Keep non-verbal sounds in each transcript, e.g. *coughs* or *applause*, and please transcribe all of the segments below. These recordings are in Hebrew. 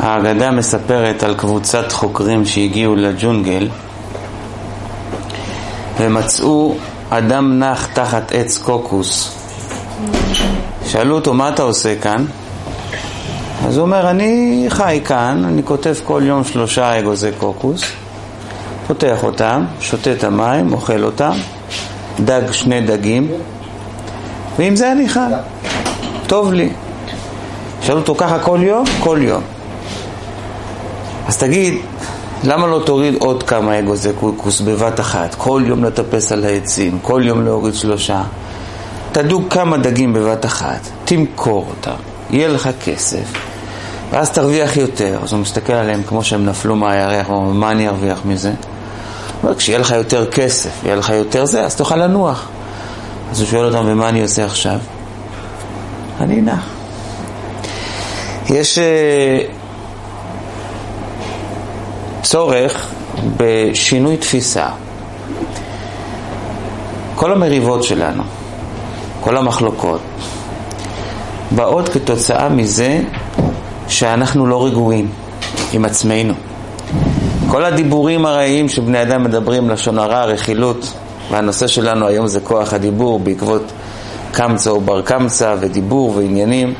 האגדה מספרת על קבוצת חוקרים שהגיעו לג'ונגל ומצאו אדם נח תחת עץ קוקוס. שאלו אותו, מה אתה עושה כאן? אז הוא אומר, אני חי כאן, אני כותב כל יום שלושה אגוזי קוקוס, פותח אותם, שותה את המים, אוכל אותם, דג שני דגים, ועם זה אני חי. טוב לי. שאלו אותו ככה כל יום? כל יום. אז תגיד, למה לא תוריד עוד כמה אגוזי קוקוס בבת אחת? כל יום לטפס על העצים, כל יום להוריד שלושה. תדוג כמה דגים בבת אחת, תמכור אותם, יהיה לך כסף, ואז תרוויח יותר. אז הוא מסתכל עליהם כמו שהם נפלו מהירח, הוא אומר, מה אני ארוויח מזה? הוא אומר, כשיהיה לך יותר כסף, יהיה לך יותר זה, אז תוכל לנוח. אז הוא שואל אותם, ומה אני עושה עכשיו? אני נח. יש uh, צורך בשינוי תפיסה. כל המריבות שלנו, כל המחלוקות, באות כתוצאה מזה שאנחנו לא רגועים עם עצמנו. כל הדיבורים הרעים שבני אדם מדברים, לשון הרע, רכילות, והנושא שלנו היום זה כוח הדיבור בעקבות קמצא או בר קמצא ודיבור ועניינים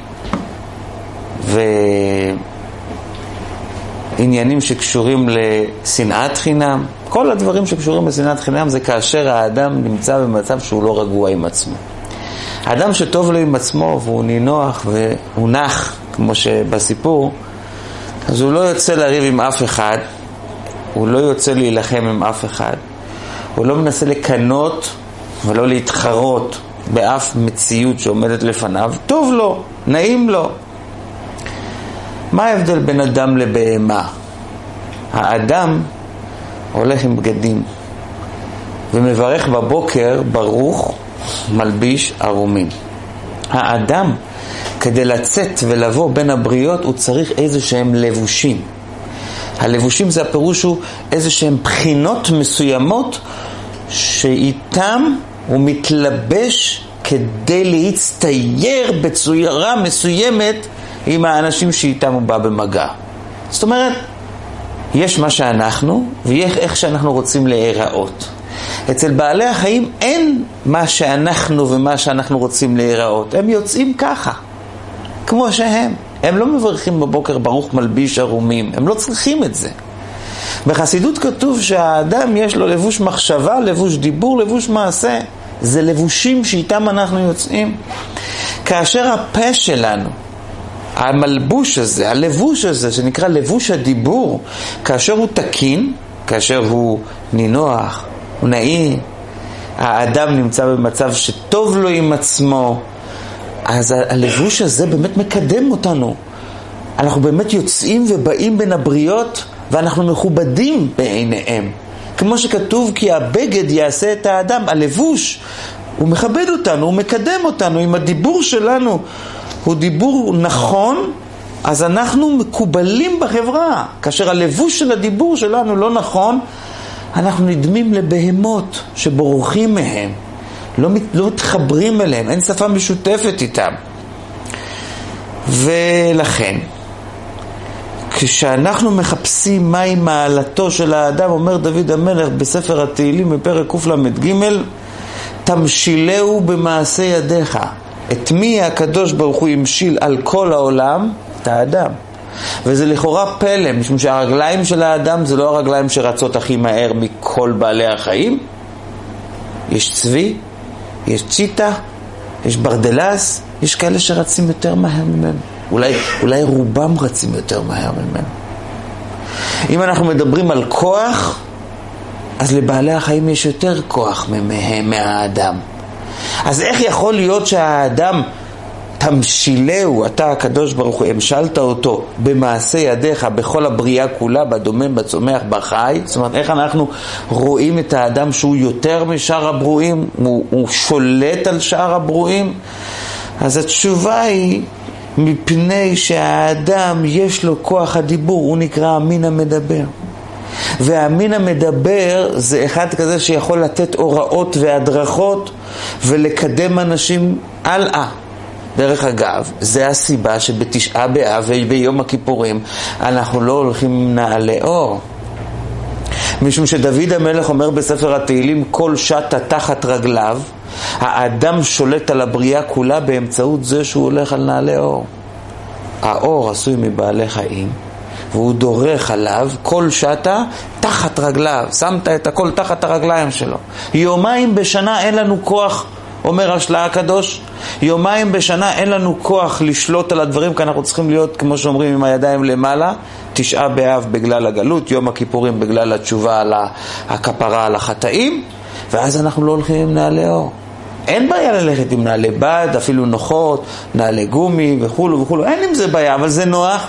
ועניינים שקשורים לשנאת חינם. כל הדברים שקשורים לשנאת חינם זה כאשר האדם נמצא במצב שהוא לא רגוע עם עצמו. האדם שטוב לו עם עצמו והוא נינוח והוא נח, כמו שבסיפור, אז הוא לא יוצא לריב עם אף אחד, הוא לא יוצא להילחם עם אף אחד, הוא לא מנסה לקנות ולא להתחרות באף מציאות שעומדת לפניו, טוב לו, נעים לו. מה ההבדל בין אדם לבהמה? האדם הולך עם בגדים ומברך בבוקר ברוך מלביש ערומים. האדם, כדי לצאת ולבוא בין הבריות, הוא צריך איזה שהם לבושים. הלבושים זה הפירוש הוא איזה שהם בחינות מסוימות שאיתם הוא מתלבש כדי להצטייר בצוירה מסוימת עם האנשים שאיתם הוא בא במגע. זאת אומרת, יש מה שאנחנו ויש איך שאנחנו רוצים להיראות. אצל בעלי החיים אין מה שאנחנו ומה שאנחנו רוצים להיראות. הם יוצאים ככה, כמו שהם. הם לא מברכים בבוקר ברוך מלביש ערומים, הם לא צריכים את זה. בחסידות כתוב שהאדם יש לו לבוש מחשבה, לבוש דיבור, לבוש מעשה. זה לבושים שאיתם אנחנו יוצאים. כאשר הפה שלנו, המלבוש הזה, הלבוש הזה, שנקרא לבוש הדיבור, כאשר הוא תקין, כאשר הוא נינוח, הוא נעים, האדם נמצא במצב שטוב לו עם עצמו, אז הלבוש הזה באמת מקדם אותנו. אנחנו באמת יוצאים ובאים בין הבריות ואנחנו מכובדים בעיניהם. כמו שכתוב, כי הבגד יעשה את האדם, הלבוש, הוא מכבד אותנו, הוא מקדם אותנו, אם הדיבור שלנו הוא דיבור נכון, אז אנחנו מקובלים בחברה. כאשר הלבוש של הדיבור שלנו לא נכון, אנחנו נדמים לבהמות שבורחים מהם, לא, לא מתחברים אליהם, אין שפה משותפת איתם. ולכן, כשאנחנו מחפשים מהי מעלתו של האדם, אומר דוד המלך בספר התהילים בפרק קל"ג, תמשילהו במעשה ידיך. את מי הקדוש ברוך הוא המשיל על כל העולם? את האדם. וזה לכאורה פלא, משום שהרגליים של האדם זה לא הרגליים שרצות הכי מהר מכל בעלי החיים. יש צבי, יש צ'יטה, יש ברדלס, יש כאלה שרצים יותר מהר ממנו. אולי, אולי רובם רצים יותר מהר ממנו. אם אנחנו מדברים על כוח, אז לבעלי החיים יש יותר כוח מהאדם. אז איך יכול להיות שהאדם תמשילהו, אתה הקדוש ברוך הוא, המשלת אותו במעשה ידיך בכל הבריאה כולה, בדומם, בצומח, בחי? זאת אומרת, איך אנחנו רואים את האדם שהוא יותר משאר הברואים? הוא, הוא שולט על שאר הברואים? אז התשובה היא, מפני שהאדם יש לו כוח הדיבור, הוא נקרא המין המדבר. והמין המדבר זה אחד כזה שיכול לתת הוראות והדרכות ולקדם אנשים הלאה. דרך אגב, זה הסיבה שבתשעה באב וביום הכיפורים אנחנו לא הולכים עם נעלי אור. משום שדוד המלך אומר בספר התהילים, כל שטה תחת רגליו, האדם שולט על הבריאה כולה באמצעות זה שהוא הולך על נעלי אור. האור עשוי מבעלי חיים, והוא דורך עליו כל שטה תחת רגליו. שמת את הכל תחת הרגליים שלו. יומיים בשנה אין לנו כוח, אומר השלה הקדוש, יומיים בשנה אין לנו כוח לשלוט על הדברים, כי אנחנו צריכים להיות, כמו שאומרים, עם הידיים למעלה. תשעה באב בגלל הגלות, יום הכיפורים בגלל התשובה על הכפרה על החטאים, ואז אנחנו לא הולכים עם נעלי אור. אין בעיה ללכת עם נעלי בד, אפילו נוחות, נעלי גומי וכולו וכולו, אין עם זה בעיה, אבל זה נוח.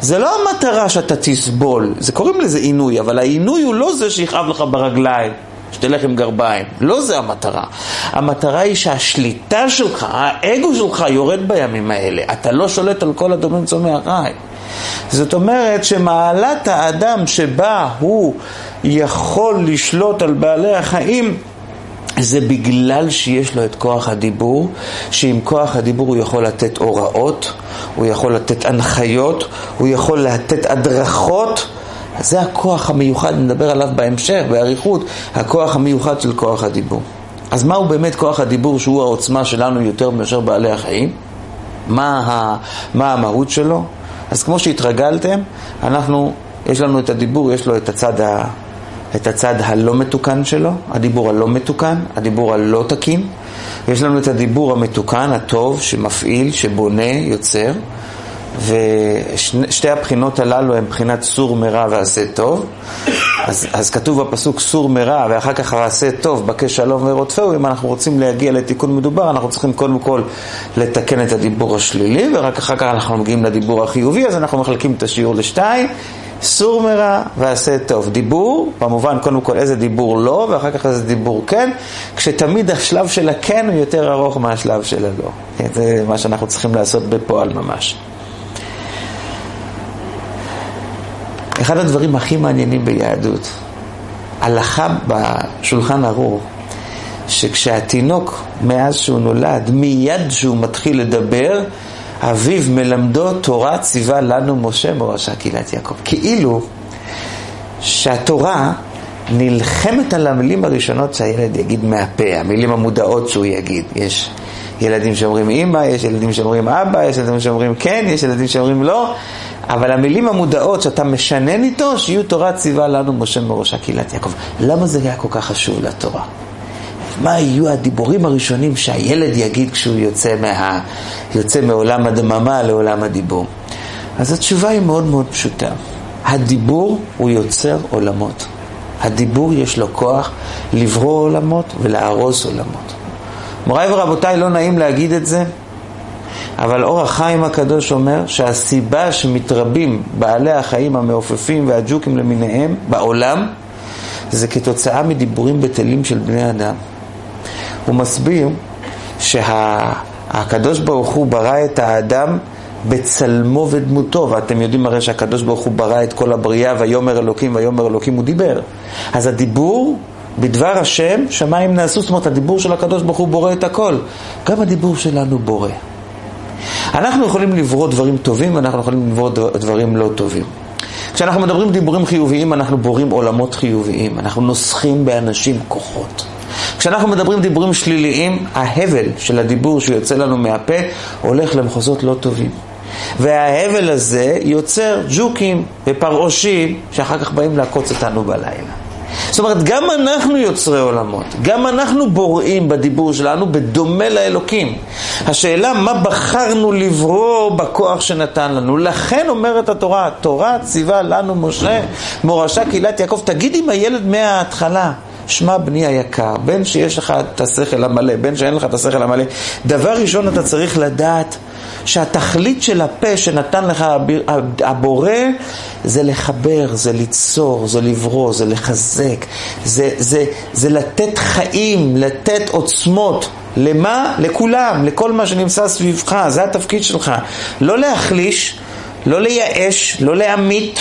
זה לא המטרה שאתה תסבול, זה קוראים לזה עינוי, אבל העינוי הוא לא זה שיכאב לך ברגליים. שתלך עם גרביים. לא זה המטרה. המטרה היא שהשליטה שלך, האגו שלך יורד בימים האלה. אתה לא שולט על כל הדומים צומח חי. זאת אומרת שמעלת האדם שבה הוא יכול לשלוט על בעלי החיים זה בגלל שיש לו את כוח הדיבור, שעם כוח הדיבור הוא יכול לתת הוראות, הוא יכול לתת הנחיות, הוא יכול לתת הדרכות. זה הכוח המיוחד, נדבר עליו בהמשך, באריכות, הכוח המיוחד של כוח הדיבור. אז מהו באמת כוח הדיבור שהוא העוצמה שלנו יותר מאשר בעלי החיים? מה, ה, מה המהות שלו? אז כמו שהתרגלתם, אנחנו, יש לנו את הדיבור, יש לו את הצד ה... את הצד הלא מתוקן שלו, הדיבור הלא מתוקן, הדיבור הלא תקין, ויש לנו את הדיבור המתוקן, הטוב, שמפעיל, שבונה, יוצר, ושתי הבחינות הללו הן בחינת סור מרע ועשה טוב. אז, אז כתוב בפסוק סור מרע ואחר כך עשה טוב, בקש שלום ורודפהו, אם אנחנו רוצים להגיע לתיקון מדובר, אנחנו צריכים קודם כל לתקן את הדיבור השלילי, ורק אחר כך אנחנו מגיעים לדיבור החיובי, אז אנחנו מחלקים את השיעור לשתיים. סור מרע ועשה טוב. דיבור, במובן קודם כל איזה דיבור לא, ואחר כך איזה דיבור כן, כשתמיד השלב של הכן הוא יותר ארוך מהשלב של הלא. זה מה שאנחנו צריכים לעשות בפועל ממש. אחד הדברים הכי מעניינים ביהדות, הלכה בשולחן ערוך, שכשהתינוק, מאז שהוא נולד, מיד שהוא מתחיל לדבר, אביו מלמדו תורה ציווה לנו משה מורשה קהילת יעקב. כאילו שהתורה נלחמת על המילים הראשונות שהילד יגיד מהפה, המילים המודעות שהוא יגיד. יש ילדים שאומרים אימא, יש ילדים שאומרים אבא, יש ילדים שאומרים כן, יש ילדים שאומרים לא, אבל המילים המודעות שאתה משנן איתו, שיהיו תורה ציווה לנו משה מראשה קהילת יעקב. למה זה היה כל כך חשוב לתורה? מה יהיו הדיבורים הראשונים שהילד יגיד כשהוא יוצא, מה, יוצא מעולם הדממה לעולם הדיבור? אז התשובה היא מאוד מאוד פשוטה. הדיבור הוא יוצר עולמות. הדיבור יש לו כוח לברוא עולמות ולהרוס עולמות. מוריי ורבותיי, לא נעים להגיד את זה, אבל אור החיים הקדוש אומר שהסיבה שמתרבים בעלי החיים המעופפים והג'וקים למיניהם בעולם זה כתוצאה מדיבורים בטלים של בני אדם. הוא מסביר שהקדוש שה... ברוך הוא ברא את האדם בצלמו ודמותו, ואתם יודעים הרי שהקדוש ברוך הוא ברא את כל הבריאה, ויאמר אלוקים, ויאמר אלוקים הוא דיבר. אז הדיבור בדבר השם, שמיים נעשו, זאת אומרת הדיבור של הקדוש ברוך הוא בורא את הכל. גם הדיבור שלנו בורא. אנחנו יכולים לברוא דברים טובים ואנחנו יכולים לברוא דברים לא טובים. כשאנחנו מדברים דיבורים חיוביים, אנחנו בורים עולמות חיוביים, אנחנו נוסחים באנשים כוחות. כשאנחנו מדברים דיבורים שליליים, ההבל של הדיבור שיוצא לנו מהפה הולך למחוזות לא טובים. וההבל הזה יוצר ג'וקים ופרעושים שאחר כך באים לעקוץ אותנו בלילה. זאת אומרת, גם אנחנו יוצרי עולמות, גם אנחנו בוראים בדיבור שלנו בדומה לאלוקים. השאלה, מה בחרנו לברוא בכוח שנתן לנו? לכן אומרת התורה, התורה ציווה לנו משה, מורשה קהילת יעקב. תגיד עם הילד מההתחלה. שמע בני היקר, בין שיש לך את השכל המלא, בין שאין לך את השכל המלא, דבר ראשון אתה צריך לדעת שהתכלית של הפה שנתן לך הבורא זה לחבר, זה ליצור, זה לברוא, זה לחזק, זה, זה, זה לתת חיים, לתת עוצמות. למה? לכולם, לכל מה שנמצא סביבך, זה התפקיד שלך. לא להחליש, לא לייאש, לא להמית,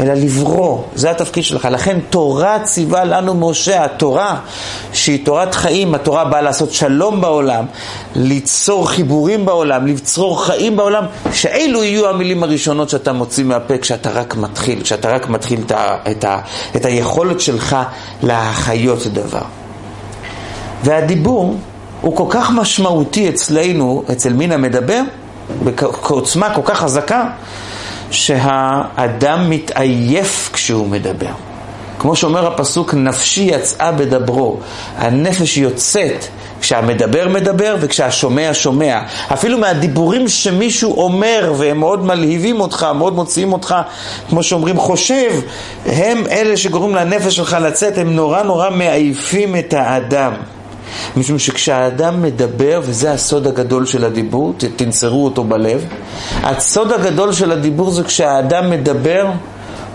אלא לברוא, זה התפקיד שלך. לכן תורה ציווה לנו משה, התורה שהיא תורת חיים, התורה באה לעשות שלום בעולם, ליצור חיבורים בעולם, ליצור חיים בעולם, שאלו יהיו המילים הראשונות שאתה מוציא מהפה כשאתה רק מתחיל, כשאתה רק מתחיל את, ה, את, ה, את היכולת שלך להחיות דבר. והדיבור הוא כל כך משמעותי אצלנו, אצל מין המדבר, בעוצמה כל כך חזקה, שהאדם מתעייף כשהוא מדבר. כמו שאומר הפסוק, נפשי יצאה בדברו. הנפש יוצאת כשהמדבר מדבר וכשהשומע שומע. אפילו מהדיבורים שמישהו אומר והם מאוד מלהיבים אותך, מאוד מוציאים אותך, כמו שאומרים, חושב, הם אלה שגורמים לנפש שלך לצאת, הם נורא נורא מעייפים את האדם. משום שכשהאדם מדבר, וזה הסוד הגדול של הדיבור, תנצרו אותו בלב, הסוד הגדול של הדיבור זה כשהאדם מדבר,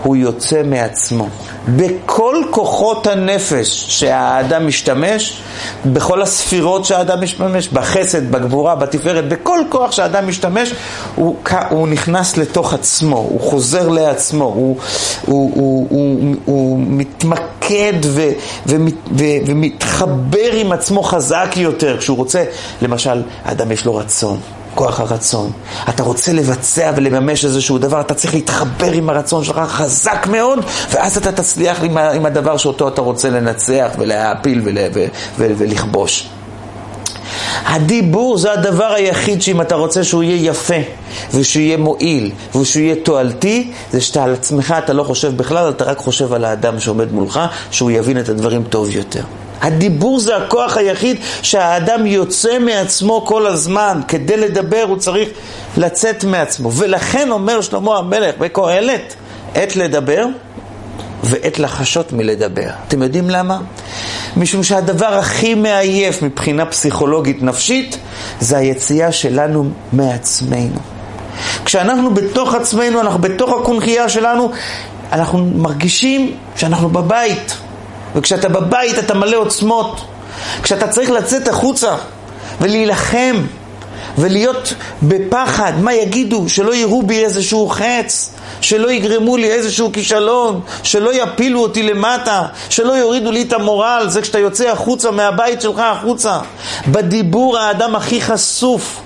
הוא יוצא מעצמו. בכל כוחות הנפש שהאדם משתמש, בכל הספירות שהאדם משתמש, בחסד, בגבורה, בתפארת, בכל כוח שהאדם משתמש, הוא, הוא נכנס לתוך עצמו, הוא חוזר לעצמו, הוא, הוא, הוא, הוא, הוא מתמקד ו, ו, ו, ומתחבר עם עצמו חזק יותר כשהוא רוצה, למשל, האדם יש לו רצון. כוח הרצון. אתה רוצה לבצע ולממש איזשהו דבר, אתה צריך להתחבר עם הרצון שלך חזק מאוד, ואז אתה תצליח עם, עם הדבר שאותו אתה רוצה לנצח ולהעפיל ול, ו, ו, ולכבוש. הדיבור זה הדבר היחיד שאם אתה רוצה שהוא יהיה יפה ושהוא יהיה מועיל ושהוא יהיה תועלתי, זה שאתה על עצמך אתה לא חושב בכלל, אתה רק חושב על האדם שעומד מולך, שהוא יבין את הדברים טוב יותר. הדיבור זה הכוח היחיד שהאדם יוצא מעצמו כל הזמן. כדי לדבר הוא צריך לצאת מעצמו. ולכן אומר שלמה המלך בקהלת, עת לדבר ועת לחשות מלדבר. אתם יודעים למה? משום שהדבר הכי מעייף מבחינה פסיכולוגית נפשית זה היציאה שלנו מעצמנו. כשאנחנו בתוך עצמנו, אנחנו בתוך הקונכייה שלנו, אנחנו מרגישים שאנחנו בבית. וכשאתה בבית אתה מלא עוצמות. כשאתה צריך לצאת החוצה ולהילחם ולהיות בפחד, מה יגידו? שלא יראו בי איזשהו חץ, שלא יגרמו לי איזשהו כישלון, שלא יפילו אותי למטה, שלא יורידו לי את המורל, זה כשאתה יוצא החוצה מהבית שלך החוצה. בדיבור האדם הכי חשוף.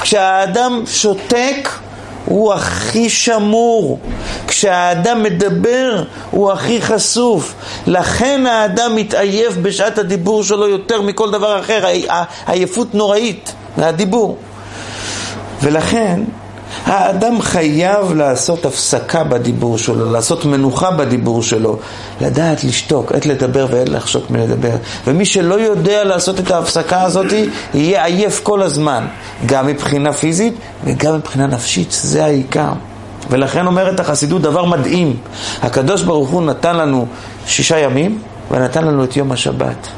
כשהאדם שותק, הוא הכי שמור. כשהאדם מדבר, הוא הכי חשוף. לכן האדם מתעייף בשעת הדיבור שלו יותר מכל דבר אחר. עייפות נוראית מהדיבור. ולכן האדם חייב לעשות הפסקה בדיבור שלו, לעשות מנוחה בדיבור שלו, לדעת לשתוק, עת לדבר ועת לחשוק מלדבר. ומי שלא יודע לעשות את ההפסקה הזאת, יהיה עייף כל הזמן, גם מבחינה פיזית וגם מבחינה נפשית, זה העיקר. ולכן אומרת החסידות דבר מדהים, הקדוש ברוך הוא נתן לנו שישה ימים ונתן לנו את יום השבת.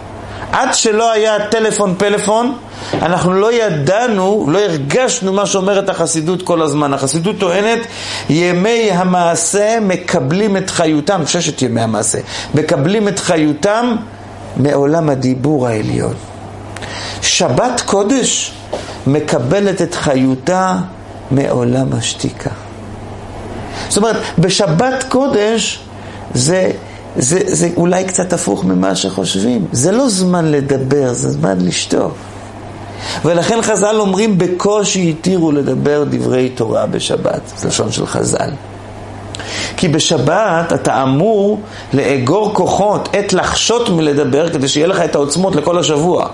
עד שלא היה טלפון פלאפון, אנחנו לא ידענו, לא הרגשנו מה שאומרת החסידות כל הזמן. החסידות טוענת, ימי המעשה מקבלים את חיותם, ששת ימי המעשה, מקבלים את חיותם מעולם הדיבור העליון. שבת קודש מקבלת את חיותה מעולם השתיקה. זאת אומרת, בשבת קודש זה זה, זה אולי קצת הפוך ממה שחושבים. זה לא זמן לדבר, זה זמן לשתוק. ולכן חז"ל אומרים, בקושי התירו לדבר דברי תורה בשבת. לשון של חז"ל. כי בשבת אתה אמור לאגור כוחות, עת לחשות מלדבר, כדי שיהיה לך את העוצמות לכל השבוע.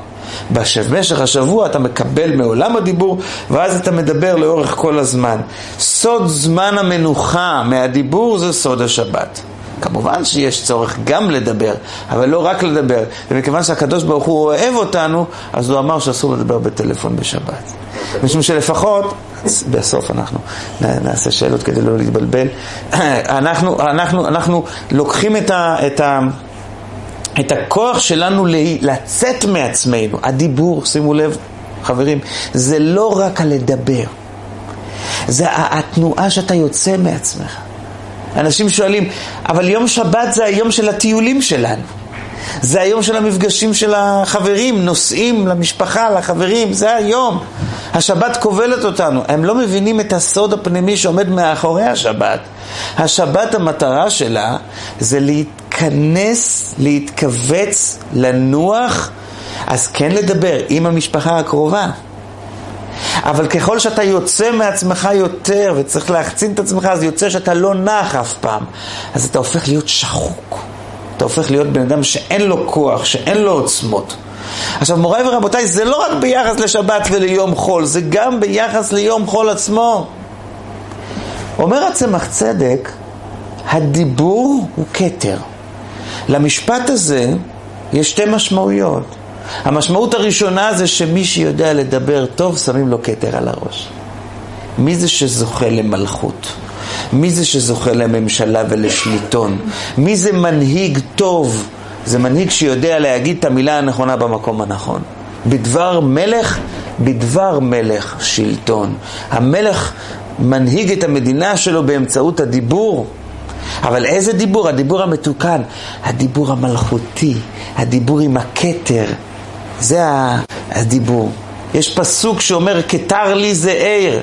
במשך השבוע אתה מקבל מעולם הדיבור, ואז אתה מדבר לאורך כל הזמן. סוד זמן המנוחה מהדיבור זה סוד השבת. כמובן שיש צורך גם לדבר, אבל לא רק לדבר. ומכיוון שהקדוש ברוך הוא אוהב אותנו, אז הוא אמר שאסור לדבר בטלפון בשבת. משום שלפחות, בסוף אנחנו נעשה שאלות כדי לא להתבלבל, *clears throat* אנחנו, אנחנו, אנחנו לוקחים את, ה, את, ה, את הכוח שלנו לצאת מעצמנו. הדיבור, שימו לב, חברים, זה לא רק הלדבר, זה התנועה שאתה יוצא מעצמך. אנשים שואלים, אבל יום שבת זה היום של הטיולים שלנו. זה היום של המפגשים של החברים, נוסעים למשפחה, לחברים, זה היום. השבת כובלת אותנו. הם לא מבינים את הסוד הפנימי שעומד מאחורי השבת. השבת, המטרה שלה זה להתכנס, להתכווץ, לנוח, אז כן לדבר עם המשפחה הקרובה. אבל ככל שאתה יוצא מעצמך יותר וצריך להחצין את עצמך, אז יוצא שאתה לא נח אף פעם. אז אתה הופך להיות שחוק. אתה הופך להיות בן אדם שאין לו כוח, שאין לו עוצמות. עכשיו מוריי ורבותיי, זה לא רק ביחס לשבת וליום חול, זה גם ביחס ליום חול עצמו. אומר הצמח צדק, הדיבור הוא כתר. למשפט הזה יש שתי משמעויות. המשמעות הראשונה זה שמי שיודע לדבר טוב, שמים לו כתר על הראש. מי זה שזוכה למלכות? מי זה שזוכה לממשלה ולשליטון? מי זה מנהיג טוב? זה מנהיג שיודע להגיד את המילה הנכונה במקום הנכון. בדבר מלך, בדבר מלך שלטון. המלך מנהיג את המדינה שלו באמצעות הדיבור. אבל איזה דיבור? הדיבור המתוקן, הדיבור המלכותי, הדיבור עם הכתר. זה הדיבור. יש פסוק שאומר, כתר לי זה עיר.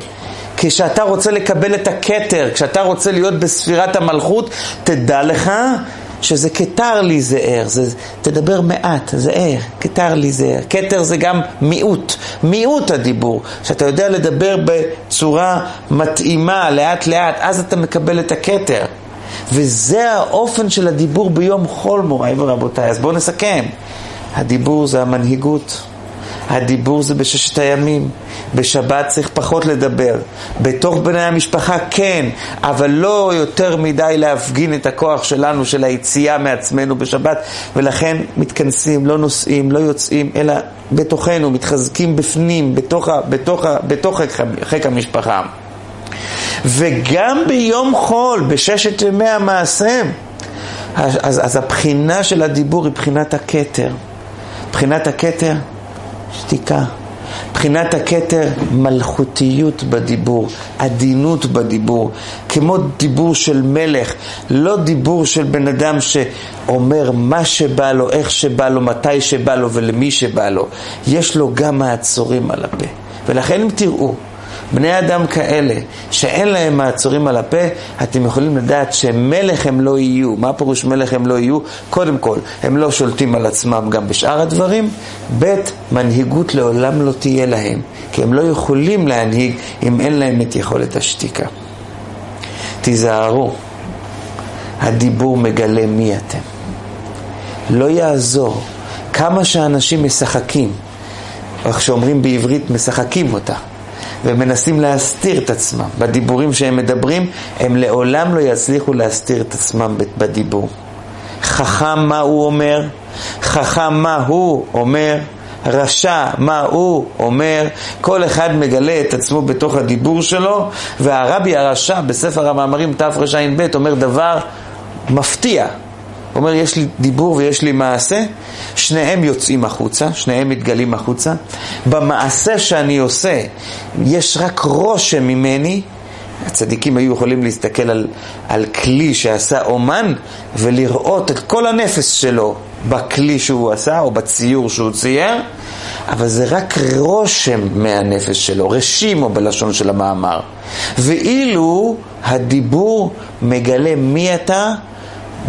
כשאתה רוצה לקבל את הכתר, כשאתה רוצה להיות בספירת המלכות, תדע לך שזה כתר לי זה ער, זה, תדבר מעט, זה ער, כתר לי זה ער. כתר זה גם מיעוט, מיעוט הדיבור, שאתה יודע לדבר בצורה מתאימה, לאט לאט, אז אתה מקבל את הכתר. וזה האופן של הדיבור ביום חול, מוריי ורבותיי. אז בואו נסכם. הדיבור זה המנהיגות. הדיבור זה בששת הימים. בשבת צריך פחות לדבר. בתוך בני המשפחה כן, אבל לא יותר מדי להפגין את הכוח שלנו, של היציאה מעצמנו בשבת, ולכן מתכנסים, לא נוסעים, לא יוצאים, אלא בתוכנו, מתחזקים בפנים, בתוך, בתוך, בתוך חיק המשפחה. וגם ביום חול, בששת ימי המעשה, אז, אז הבחינה של הדיבור היא בחינת הכתר. בחינת הכתר, שתיקה. בחינת הכתר, מלכותיות בדיבור, עדינות בדיבור, כמו דיבור של מלך, לא דיבור של בן אדם שאומר מה שבא לו, איך שבא לו, מתי שבא לו ולמי שבא לו. יש לו גם מעצורים על הפה. ולכן אם תראו, בני אדם כאלה שאין להם מעצורים על הפה, אתם יכולים לדעת שמלך הם לא יהיו. מה פירוש מלך הם לא יהיו? קודם כל, הם לא שולטים על עצמם גם בשאר הדברים. ב', מנהיגות לעולם לא תהיה להם, כי הם לא יכולים להנהיג אם אין להם את יכולת השתיקה. תיזהרו, הדיבור מגלה מי אתם. לא יעזור כמה שאנשים משחקים, איך שאומרים בעברית, משחקים אותה. ומנסים להסתיר את עצמם. בדיבורים שהם מדברים, הם לעולם לא יצליחו להסתיר את עצמם בדיבור. חכם מה הוא אומר, חכם מה הוא אומר, רשע מה הוא אומר, כל אחד מגלה את עצמו בתוך הדיבור שלו, והרבי הרשע בספר המאמרים תרע"ב אומר דבר מפתיע. אומר, יש לי דיבור ויש לי מעשה, שניהם יוצאים החוצה, שניהם מתגלים החוצה. במעשה שאני עושה, יש רק רושם ממני. הצדיקים היו יכולים להסתכל על, על כלי שעשה אומן ולראות את כל הנפש שלו בכלי שהוא עשה או בציור שהוא צייר, אבל זה רק רושם מהנפש שלו, רשימו בלשון של המאמר. ואילו הדיבור מגלה מי אתה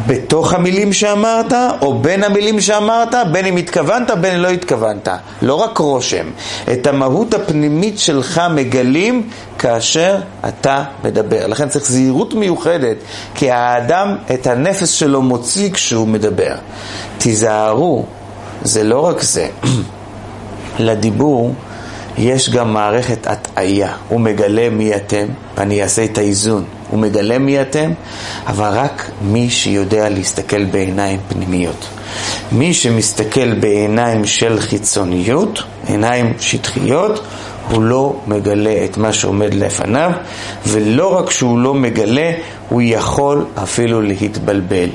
בתוך המילים שאמרת, או בין המילים שאמרת, בין אם התכוונת, בין אם לא התכוונת. לא רק רושם. את המהות הפנימית שלך מגלים כאשר אתה מדבר. לכן צריך זהירות מיוחדת, כי האדם את הנפש שלו מוציא כשהוא מדבר. תיזהרו, זה לא רק זה. *clears throat* לדיבור יש גם מערכת הטעיה. הוא מגלה מי אתם, ואני אעשה את האיזון. הוא מגלה מי אתם, אבל רק מי שיודע להסתכל בעיניים פנימיות. מי שמסתכל בעיניים של חיצוניות, עיניים שטחיות, הוא לא מגלה את מה שעומד לפניו, ולא רק שהוא לא מגלה, הוא יכול אפילו להתבלבל.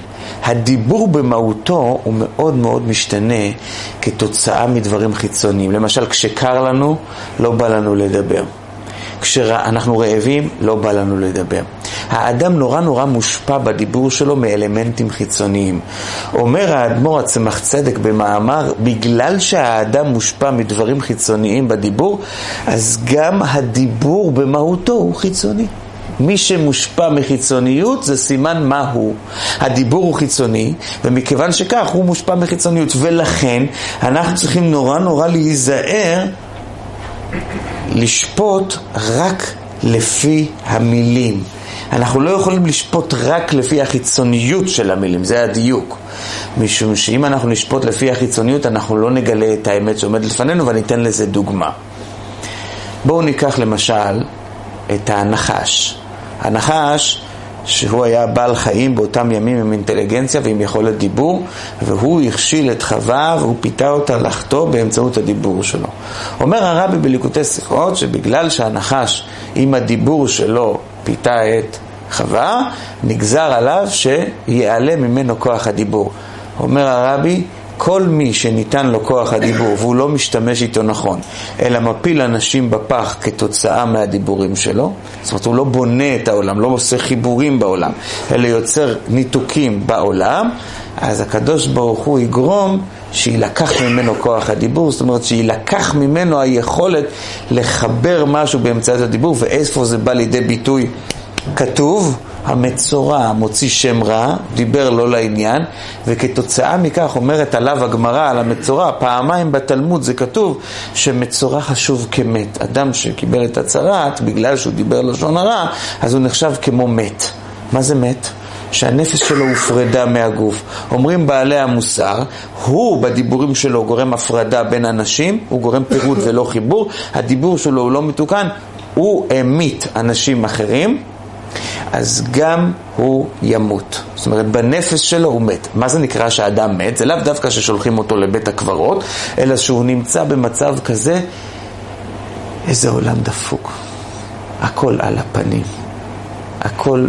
הדיבור במהותו הוא מאוד מאוד משתנה כתוצאה מדברים חיצוניים. למשל, כשקר לנו, לא בא לנו לדבר. כשאנחנו רעבים, לא בא לנו לדבר. האדם נורא נורא מושפע בדיבור שלו מאלמנטים חיצוניים. אומר האדמו"ר הצמח צדק במאמר, בגלל שהאדם מושפע מדברים חיצוניים בדיבור, אז גם הדיבור במהותו הוא חיצוני. מי שמושפע מחיצוניות זה סימן מה הוא. הדיבור הוא חיצוני, ומכיוון שכך הוא מושפע מחיצוניות. ולכן אנחנו צריכים נורא נורא להיזהר לשפוט רק לפי המילים. אנחנו לא יכולים לשפוט רק לפי החיצוניות של המילים, זה הדיוק. משום שאם אנחנו נשפוט לפי החיצוניות, אנחנו לא נגלה את האמת שעומדת לפנינו, ואני אתן לזה דוגמה. בואו ניקח למשל את הנחש. הנחש, שהוא היה בעל חיים באותם ימים עם אינטליגנציה ועם יכולת דיבור, והוא הכשיל את חווה והוא פיתה אותה לחטוא באמצעות הדיבור שלו. אומר הרבי בליקוטי שיחות שבגלל שהנחש עם הדיבור שלו פיתה את חווה, נגזר עליו שיעלה ממנו כוח הדיבור. אומר הרבי, כל מי שניתן לו כוח הדיבור והוא לא משתמש איתו נכון, אלא מפיל אנשים בפח כתוצאה מהדיבורים שלו, זאת אומרת הוא לא בונה את העולם, לא עושה חיבורים בעולם, אלא יוצר ניתוקים בעולם, אז הקדוש ברוך הוא יגרום שיילקח ממנו כוח הדיבור, זאת אומרת שיילקח ממנו היכולת לחבר משהו באמצעות הדיבור, ואיפה זה בא לידי ביטוי כתוב? המצורע מוציא שם רע, דיבר לא לעניין, וכתוצאה מכך אומרת עליו הגמרא, על המצורע, פעמיים בתלמוד זה כתוב שמצורע חשוב כמת. אדם שקיבל את הצהרת, בגלל שהוא דיבר לשון הרע, אז הוא נחשב כמו מת. מה זה מת? שהנפש שלו הופרדה מהגוף. אומרים בעלי המוסר, הוא בדיבורים שלו גורם הפרדה בין אנשים, הוא גורם פירוד ולא חיבור, הדיבור שלו הוא לא מתוקן, הוא המית אנשים אחרים. אז גם הוא ימות. זאת אומרת, בנפש שלו הוא מת. מה זה נקרא שהאדם מת? זה לאו דווקא ששולחים אותו לבית הקברות, אלא שהוא נמצא במצב כזה, איזה עולם דפוק. הכל על הפנים. הכל...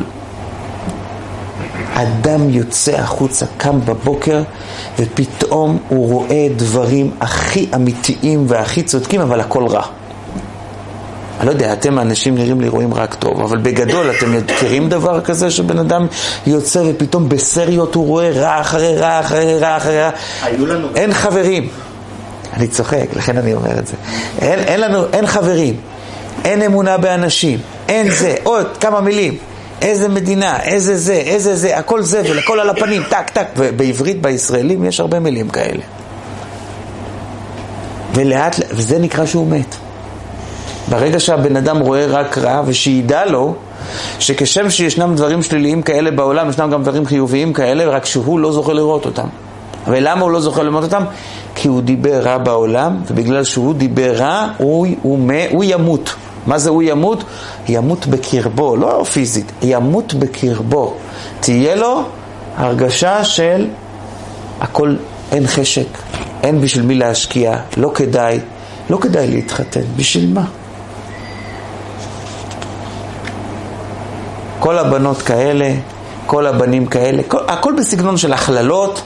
אדם יוצא החוצה, קם בבוקר, ופתאום הוא רואה דברים הכי אמיתיים והכי צודקים, אבל הכל רע. אני לא יודע, אתם האנשים נראים לי רואים רק טוב, אבל בגדול אתם מכירים דבר כזה שבן אדם יוצא ופתאום בסריות הוא רואה רע אחרי רע אחרי רע אחרי רע. היו לנו... אין חברים. אני צוחק, לכן אני אומר את זה. אין, אין לנו, אין חברים, אין אמונה באנשים, אין זה, עוד כמה מילים. איזה מדינה, איזה זה, איזה זה, הכל זה הכל על הפנים, טק טק. ובעברית, בישראלים, יש הרבה מילים כאלה. ולאט, וזה נקרא שהוא מת. ברגע שהבן אדם רואה רק רע, ושידע לו שכשם שישנם דברים שליליים כאלה בעולם, ישנם גם דברים חיוביים כאלה, רק שהוא לא זוכה לראות אותם. ולמה הוא לא זוכה לראות אותם? כי הוא דיבר רע בעולם, ובגלל שהוא דיבר רע, הוא, הוא, הוא, הוא ימות. מה זה הוא ימות? ימות בקרבו, לא פיזית, ימות בקרבו. תהיה לו הרגשה של הכל, אין חשק, אין בשביל מי להשקיע, לא כדאי, לא כדאי להתחתן, בשביל מה? כל הבנות כאלה, כל הבנים כאלה, כל, הכל בסגנון של הכללות,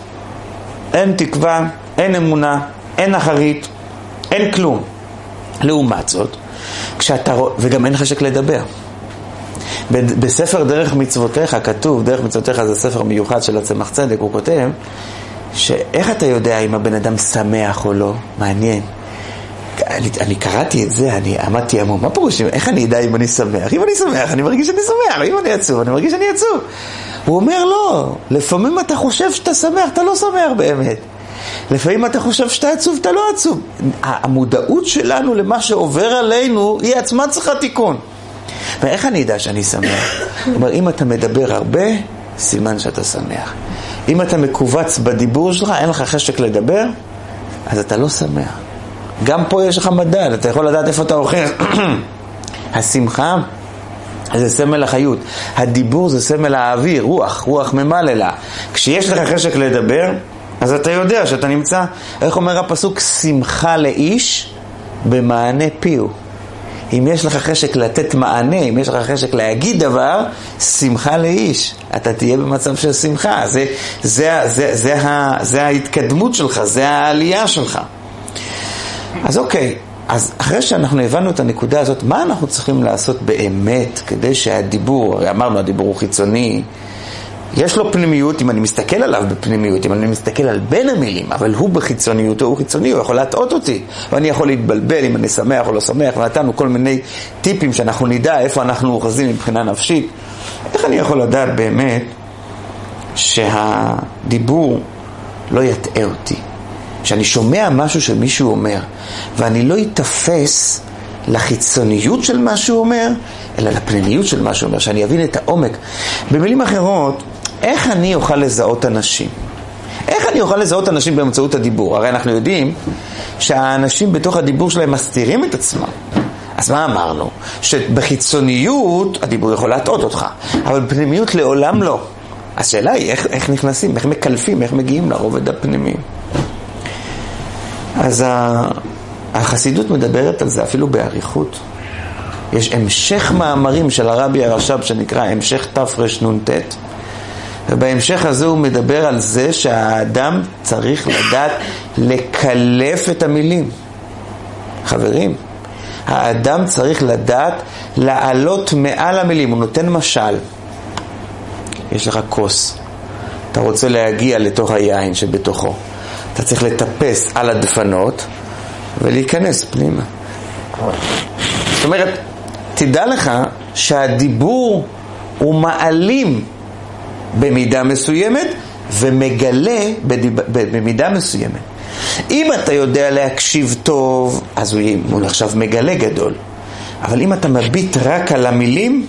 אין תקווה, אין אמונה, אין אחרית, אין כלום. לעומת זאת, כשאתה רואה, וגם אין חשק לדבר. בספר דרך מצוותיך כתוב, דרך מצוותיך זה ספר מיוחד של הצמח צדק, הוא כותב שאיך אתה יודע אם הבן אדם שמח או לא? מעניין. אני, אני קראתי את זה, אני עמדתי המום, מה פירוש, איך אני אדע אם אני שמח? אם אני שמח, אני מרגיש שאני שמח, אם אני עצוב, אני מרגיש שאני עצוב. הוא אומר, לא, לפעמים אתה חושב שאתה שמח, אתה לא שמח באמת. לפעמים אתה חושב שאתה עצוב, אתה לא עצוב. המודעות שלנו למה שעובר עלינו, היא עצמה צריכה תיקון. ואיך אני אדע שאני שמח? אומרת, אם אתה מדבר הרבה, סימן שאתה שמח. אם אתה מכווץ בדיבור שלך, אין לך חשק לדבר, אז אתה לא שמח. גם פה יש לך מדד, אתה יכול לדעת איפה אתה אוכל. *clears throat* השמחה זה סמל החיות. הדיבור זה סמל האוויר, רוח, רוח ממלא לה. כשיש לך חשק לדבר, אז אתה יודע שאתה נמצא, איך אומר הפסוק? שמחה לאיש במענה פיהו. אם יש לך חשק לתת מענה, אם יש לך חשק להגיד דבר, שמחה לאיש. אתה תהיה במצב של שמחה. זה, זה, זה, זה, זה, זה ההתקדמות שלך, זה העלייה שלך. אז אוקיי, אז אחרי שאנחנו הבנו את הנקודה הזאת, מה אנחנו צריכים לעשות באמת כדי שהדיבור, הרי אמרנו הדיבור הוא חיצוני, יש לו פנימיות, אם אני מסתכל עליו בפנימיות, אם אני מסתכל על בין המילים, אבל הוא בחיצוניותו, הוא חיצוני, הוא יכול להטעות אותי, ואני יכול להתבלבל אם אני שמח או לא שמח, ונתנו כל מיני טיפים שאנחנו נדע איפה אנחנו אוחזים מבחינה נפשית. איך אני יכול לדעת באמת שהדיבור לא יטעה אותי? שאני שומע משהו שמישהו אומר, ואני לא אתפס לחיצוניות של מה שהוא אומר, אלא לפנימיות של מה שהוא אומר, שאני אבין את העומק. במילים אחרות, איך אני אוכל לזהות אנשים? איך אני אוכל לזהות אנשים באמצעות הדיבור? הרי אנחנו יודעים שהאנשים בתוך הדיבור שלהם מסתירים את עצמם. אז מה אמרנו? שבחיצוניות הדיבור יכול להטעות אותך, אבל בפנימיות לעולם לא. השאלה היא איך, איך נכנסים, איך מקלפים, איך מגיעים לרובד הפנימי. אז החסידות מדברת על זה אפילו באריכות. יש המשך מאמרים של הרבי הרש"ב שנקרא המשך תרנ"ט, ובהמשך הזה הוא מדבר על זה שהאדם צריך לדעת לקלף את המילים. חברים, האדם צריך לדעת לעלות מעל המילים, הוא נותן משל. יש לך כוס, אתה רוצה להגיע לתוך היין שבתוכו. אתה צריך לטפס על הדפנות ולהיכנס פנימה. זאת אומרת, תדע לך שהדיבור הוא מעלים במידה מסוימת ומגלה במידה מסוימת. אם אתה יודע להקשיב טוב, אז הוא עכשיו מגלה גדול. אבל אם אתה מביט רק על המילים,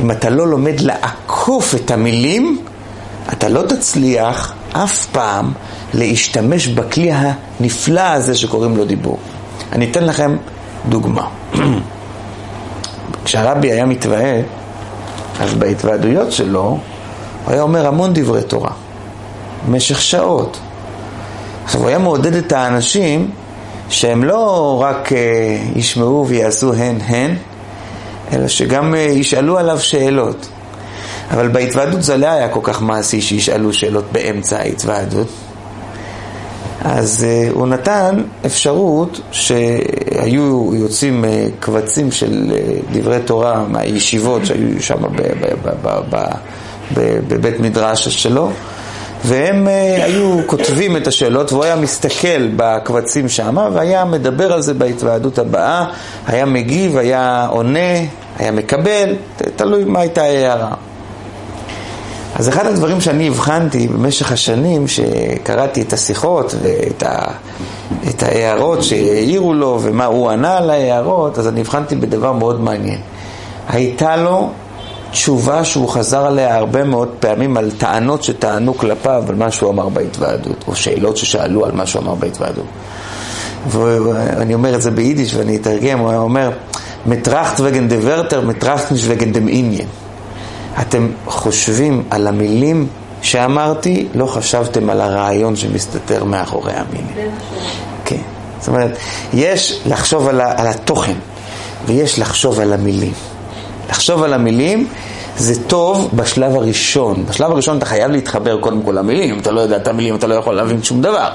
אם אתה לא לומד לעקוף את המילים, אתה לא תצליח אף פעם להשתמש בכלי הנפלא הזה שקוראים לו דיבור. אני אתן לכם דוגמה. *clears throat* כשהרבי היה מתוועד, אז בהתוועדויות שלו, הוא היה אומר המון דברי תורה, במשך שעות. עכשיו, הוא היה מעודד את האנשים שהם לא רק uh, ישמעו ויעשו הן הן, אלא שגם uh, ישאלו עליו שאלות. אבל בהתוועדות זה לא היה כל כך מעשי שישאלו שאלות באמצע ההתוועדות. אז uh, הוא נתן אפשרות שהיו יוצאים uh, קבצים של uh, דברי תורה מהישיבות שהיו שם בבית מדרש שלו, והם היו כותבים את השאלות והוא היה מסתכל בקבצים שם והיה מדבר על זה בהתוועדות הבאה, היה מגיב, היה עונה, היה מקבל, תלוי מה הייתה ההערה. אז אחד הדברים שאני הבחנתי במשך השנים, שקראתי את השיחות ואת ה, את ההערות שהעירו לו ומה הוא ענה על ההערות, אז אני הבחנתי בדבר מאוד מעניין. הייתה לו תשובה שהוא חזר עליה הרבה מאוד פעמים על טענות שטענו כלפיו על מה שהוא אמר בהתוועדות, או שאלות ששאלו על מה שהוא אמר בהתוועדות. ואני אומר את זה ביידיש ואני אתרגם, הוא אומר, מטראכט וגן דוורטר, מטראכט ניש וגן דם עניין. אתם חושבים על המילים שאמרתי, לא חשבתם על הרעיון שמסתתר מאחורי המילים. כן. זאת אומרת, יש לחשוב על, על התוכן, ויש לחשוב על המילים. לחשוב על המילים זה טוב בשלב הראשון. בשלב הראשון אתה חייב להתחבר קודם כל למילים. אם אתה לא יודע את המילים, אתה לא יכול להבין שום דבר.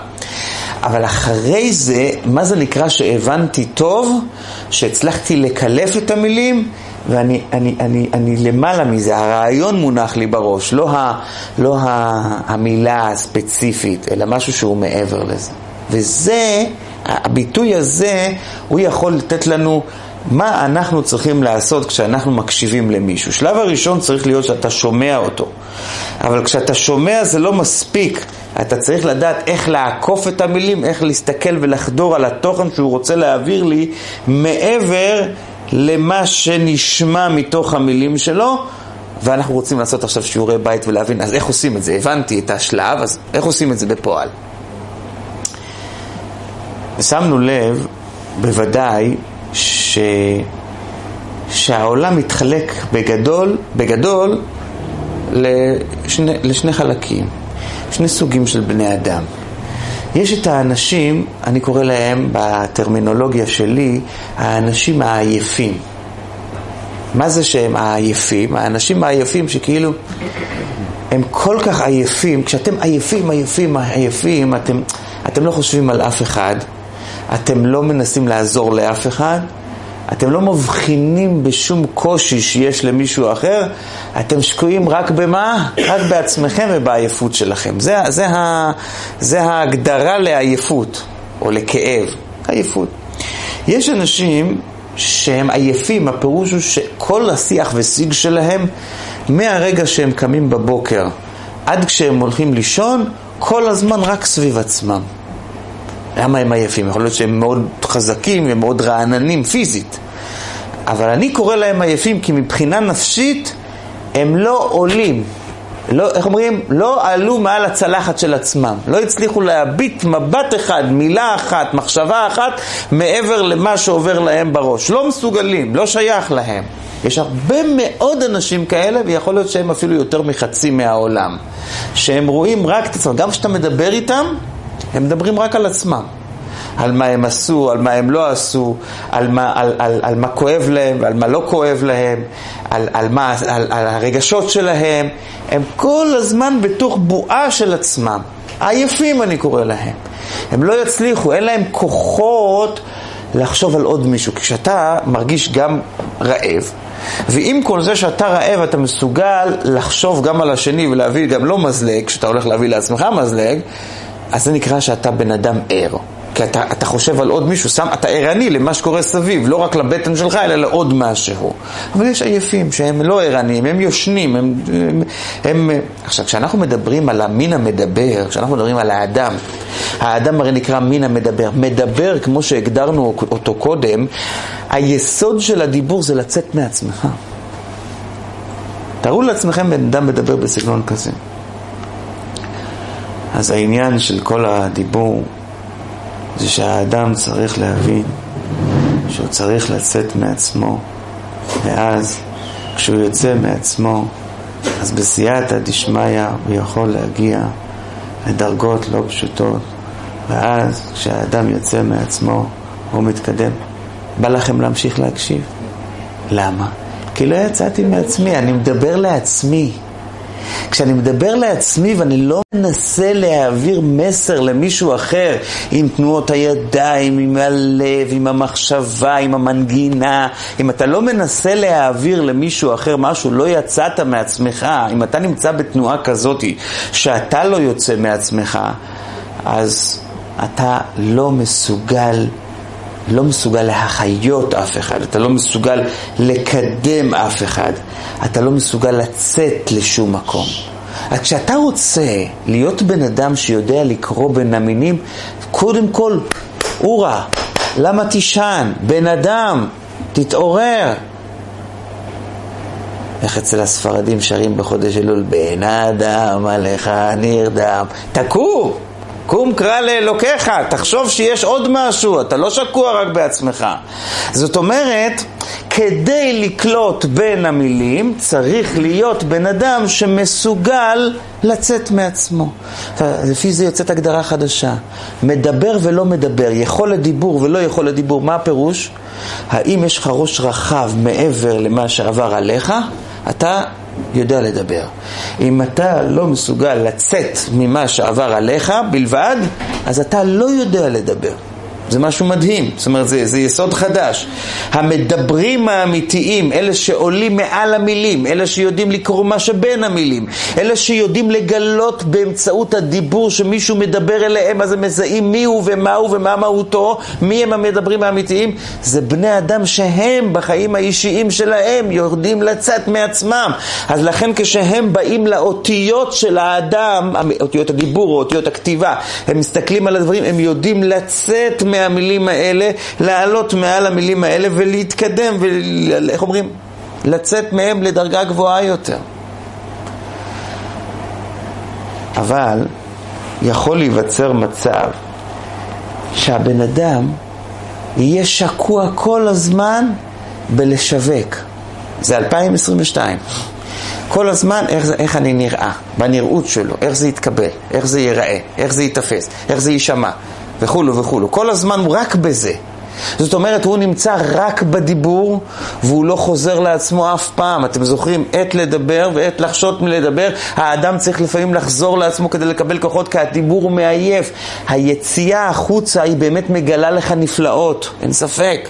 אבל אחרי זה, מה זה נקרא שהבנתי טוב? שהצלחתי לקלף את המילים ואני אני, אני, אני למעלה מזה, הרעיון מונח לי בראש, לא, ה, לא ה, המילה הספציפית, אלא משהו שהוא מעבר לזה. וזה, הביטוי הזה, הוא יכול לתת לנו מה אנחנו צריכים לעשות כשאנחנו מקשיבים למישהו. שלב הראשון צריך להיות שאתה שומע אותו, אבל כשאתה שומע זה לא מספיק. אתה צריך לדעת איך לעקוף את המילים, איך להסתכל ולחדור על התוכן שהוא רוצה להעביר לי מעבר למה שנשמע מתוך המילים שלו, ואנחנו רוצים לעשות עכשיו שיעורי בית ולהבין, אז איך עושים את זה? הבנתי את השלב, אז איך עושים את זה בפועל? שמנו לב, בוודאי, ש... שהעולם מתחלק בגדול, בגדול לשני, לשני חלקים, שני סוגים של בני אדם. יש את האנשים, אני קורא להם בטרמינולוגיה שלי, האנשים העייפים. מה זה שהם העייפים? האנשים העייפים שכאילו הם כל כך עייפים, כשאתם עייפים, עייפים, עייפים, אתם, אתם לא חושבים על אף אחד, אתם לא מנסים לעזור לאף אחד, אתם לא מבחינים בשום קושי שיש למישהו אחר, אתם שקועים רק במה? רק בעצמכם ובעייפות שלכם. זה, זה, ה, זה ההגדרה לעייפות, או לכאב, עייפות. יש אנשים שהם עייפים, הפירוש הוא שכל השיח ושיג שלהם, מהרגע שהם קמים בבוקר עד כשהם הולכים לישון, כל הזמן רק סביב עצמם. למה הם עייפים? יכול להיות שהם מאוד חזקים ומאוד רעננים פיזית. אבל אני קורא להם עייפים כי מבחינה נפשית הם לא עולים. לא, איך אומרים? לא עלו מעל הצלחת של עצמם. לא הצליחו להביט מבט אחד, מילה אחת, מחשבה אחת, מעבר למה שעובר להם בראש. לא מסוגלים, לא שייך להם. יש הרבה מאוד אנשים כאלה, ויכול להיות שהם אפילו יותר מחצי מהעולם. שהם רואים רק את עצמם. גם כשאתה מדבר איתם, הם מדברים רק על עצמם. על מה הם עשו, על מה הם לא עשו, על מה, על, על, על מה כואב להם ועל מה לא כואב להם, על, על, מה, על, על הרגשות שלהם. הם כל הזמן בתוך בועה של עצמם. עייפים אני קורא להם. הם לא יצליחו, אין להם כוחות לחשוב על עוד מישהו. כשאתה מרגיש גם רעב, ועם כל זה שאתה רעב, אתה מסוגל לחשוב גם על השני ולהביא גם לא מזלג, כשאתה הולך להביא לעצמך מזלג, אז זה נקרא שאתה בן אדם ער. כי אתה, אתה חושב על עוד מישהו, שם, אתה ערני למה שקורה סביב, לא רק לבטן שלך, אלא לעוד משהו. אבל יש עייפים שהם לא ערניים, הם יושנים, הם, הם, הם... עכשיו, כשאנחנו מדברים על המין המדבר, כשאנחנו מדברים על האדם, האדם הרי נקרא מין המדבר. מדבר, כמו שהגדרנו אותו קודם, היסוד של הדיבור זה לצאת מעצמך. תארו לעצמכם בן אדם מדבר בסגנון כזה. אז העניין של כל הדיבור זה שהאדם צריך להבין שהוא צריך לצאת מעצמו, ואז כשהוא יוצא מעצמו, אז בסייעתא דשמיא הוא יכול להגיע לדרגות לא פשוטות, ואז כשהאדם יוצא מעצמו, הוא מתקדם. בא לכם להמשיך להקשיב. למה? כי לא יצאתי מעצמי, אני מדבר לעצמי. כשאני מדבר לעצמי ואני לא מנסה להעביר מסר למישהו אחר עם תנועות הידיים, עם הלב, עם המחשבה, עם המנגינה, אם אתה לא מנסה להעביר למישהו אחר משהו, לא יצאת מעצמך, אם אתה נמצא בתנועה כזאת שאתה לא יוצא מעצמך, אז אתה לא מסוגל לא מסוגל להחיות אף אחד, אתה לא מסוגל לקדם אף אחד, אתה לא מסוגל לצאת לשום מקום. אז כשאתה רוצה להיות בן אדם שיודע לקרוא בין המינים, קודם כל, אורה, למה תישן? בן אדם, תתעורר. איך אצל הספרדים שרים בחודש אלול, בן אדם עליך נרדם, תקום! קום קרא לאלוקיך, תחשוב שיש עוד משהו, אתה לא שקוע רק בעצמך. זאת אומרת, כדי לקלוט בין המילים, צריך להיות בן אדם שמסוגל לצאת מעצמו. לפי זה יוצאת הגדרה חדשה. מדבר ולא מדבר, יכול לדיבור ולא יכול לדיבור, מה הפירוש? האם יש לך ראש רחב מעבר למה שעבר עליך? אתה יודע לדבר. אם אתה לא מסוגל לצאת ממה שעבר עליך בלבד, אז אתה לא יודע לדבר. זה משהו מדהים, זאת אומרת, זה, זה יסוד חדש. המדברים האמיתיים, אלה שעולים מעל המילים, אלה שיודעים לקרוא מה שבין המילים, אלה שיודעים לגלות באמצעות הדיבור שמישהו מדבר אליהם, אז הם מזהים מי הוא ומה הוא ומה מהותו, מי הם המדברים האמיתיים, זה בני אדם שהם בחיים האישיים שלהם יורדים לצאת מעצמם. אז לכן כשהם באים לאותיות של האדם, אותיות הדיבור או אותיות הכתיבה, הם מסתכלים על הדברים, הם יודעים לצאת מה... מהמילים האלה, לעלות מעל המילים האלה ולהתקדם, ואיך אומרים? לצאת מהם לדרגה גבוהה יותר. אבל יכול להיווצר מצב שהבן אדם יהיה שקוע כל הזמן בלשווק. זה 2022. כל הזמן איך, איך אני נראה, בנראות שלו, איך זה יתקבל, איך זה ייראה, איך זה ייתפס, איך זה יישמע, וכולו וכולו. כל הזמן הוא רק בזה. זאת אומרת, הוא נמצא רק בדיבור, והוא לא חוזר לעצמו אף פעם. אתם זוכרים, עת לדבר ועת לחשות מלדבר. האדם צריך לפעמים לחזור לעצמו כדי לקבל כוחות, כי הדיבור הוא מעייף. היציאה החוצה היא באמת מגלה לך נפלאות, אין ספק.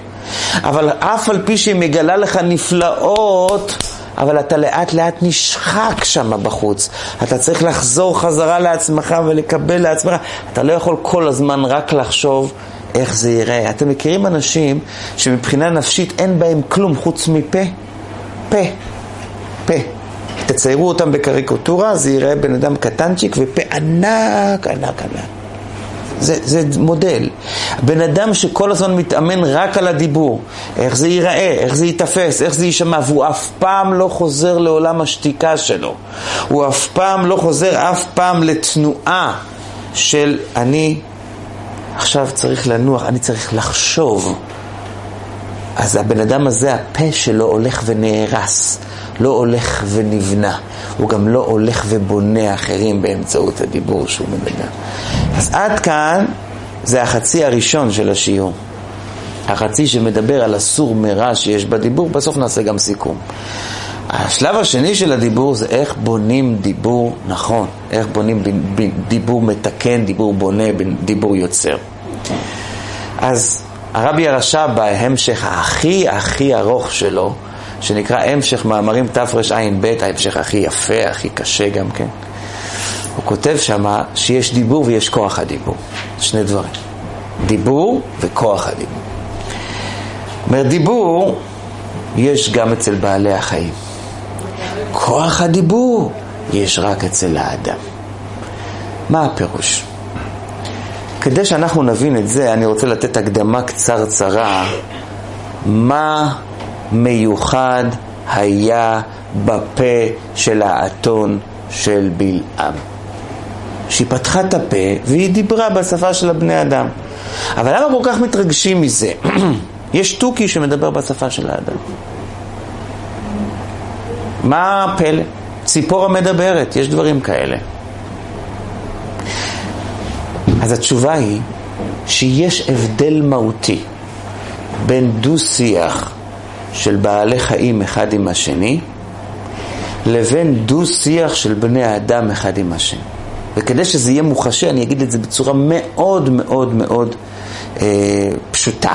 אבל אף על פי שהיא מגלה לך נפלאות, אבל אתה לאט לאט נשחק שם בחוץ. אתה צריך לחזור חזרה לעצמך ולקבל לעצמך. אתה לא יכול כל הזמן רק לחשוב איך זה ייראה. אתם מכירים אנשים שמבחינה נפשית אין בהם כלום חוץ מפה? פה. פה. תציירו אותם בקריקטורה, זה ייראה בן אדם קטנצ'יק ופה ענק, ענק, ענק. זה, זה מודל. בן אדם שכל הזמן מתאמן רק על הדיבור, איך זה ייראה, איך זה ייתפס, איך זה יישמע, והוא אף פעם לא חוזר לעולם השתיקה שלו. הוא אף פעם לא חוזר אף פעם לתנועה של אני עכשיו צריך לנוח, אני צריך לחשוב. אז הבן אדם הזה, הפה שלו הולך ונהרס, לא הולך ונבנה. הוא גם לא הולך ובונה אחרים באמצעות הדיבור שהוא מדבר. אז עד כאן זה החצי הראשון של השיעור. החצי שמדבר על הסור מרע שיש בדיבור, בסוף נעשה גם סיכום. השלב השני של הדיבור זה איך בונים דיבור נכון, איך בונים דיבור מתקן, דיבור בונה, דיבור יוצר. אז הרבי הרשע בהמשך הכי הכי ארוך שלו, שנקרא המשך מאמרים תרע"ב, ההמשך הכי יפה, הכי קשה גם כן. הוא כותב שמה שיש דיבור ויש כוח הדיבור. שני דברים. דיבור וכוח הדיבור. אומר, דיבור יש גם אצל בעלי החיים. כוח הדיבור יש רק אצל האדם. מה הפירוש? כדי שאנחנו נבין את זה, אני רוצה לתת הקדמה קצרצרה מה מיוחד היה בפה של האתון של בלעם. שהיא פתחה את הפה והיא דיברה בשפה של הבני אדם. אבל למה כל כך מתרגשים מזה? *clears throat* יש תוכי שמדבר בשפה של האדם. מה הפלא? ציפור המדברת, יש דברים כאלה. אז התשובה היא שיש הבדל מהותי בין דו-שיח של בעלי חיים אחד עם השני לבין דו-שיח של בני האדם אחד עם השני. וכדי שזה יהיה מוחשי, אני אגיד את זה בצורה מאוד מאוד מאוד אה, פשוטה.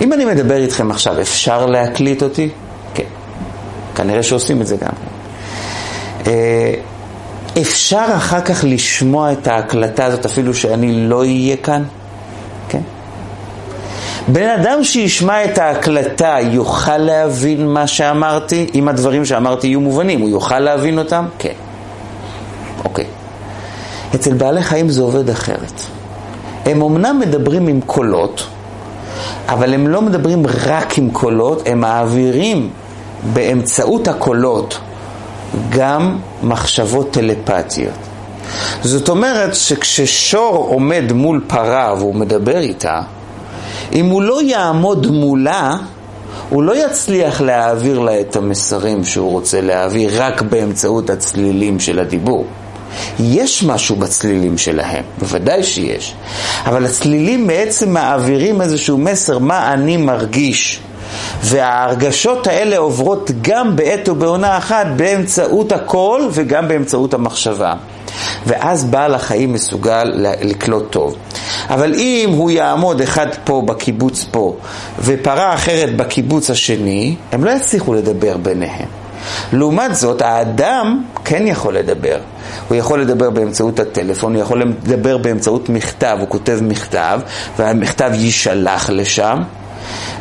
אם אני מדבר איתכם עכשיו, אפשר להקליט אותי? כן. כנראה שעושים את זה גם. אה, אפשר אחר כך לשמוע את ההקלטה הזאת אפילו שאני לא אהיה כאן? כן. בן אדם שישמע את ההקלטה יוכל להבין מה שאמרתי, אם הדברים שאמרתי יהיו מובנים, הוא יוכל להבין אותם? כן. אוקיי. אצל בעלי חיים זה עובד אחרת. הם אמנם מדברים עם קולות, אבל הם לא מדברים רק עם קולות, הם מעבירים באמצעות הקולות גם מחשבות טלפתיות. זאת אומרת שכששור עומד מול פרה והוא מדבר איתה, אם הוא לא יעמוד מולה, הוא לא יצליח להעביר לה את המסרים שהוא רוצה להעביר רק באמצעות הצלילים של הדיבור. יש משהו בצלילים שלהם, בוודאי שיש, אבל הצלילים בעצם מעבירים איזשהו מסר, מה אני מרגיש. וההרגשות האלה עוברות גם בעת ובעונה אחת באמצעות הקול וגם באמצעות המחשבה. ואז בעל החיים מסוגל לקלוט טוב. אבל אם הוא יעמוד אחד פה בקיבוץ פה ופרה אחרת בקיבוץ השני, הם לא יצליחו לדבר ביניהם. לעומת זאת, האדם כן יכול לדבר. הוא יכול לדבר באמצעות הטלפון, הוא יכול לדבר באמצעות מכתב, הוא כותב מכתב, והמכתב יישלח לשם.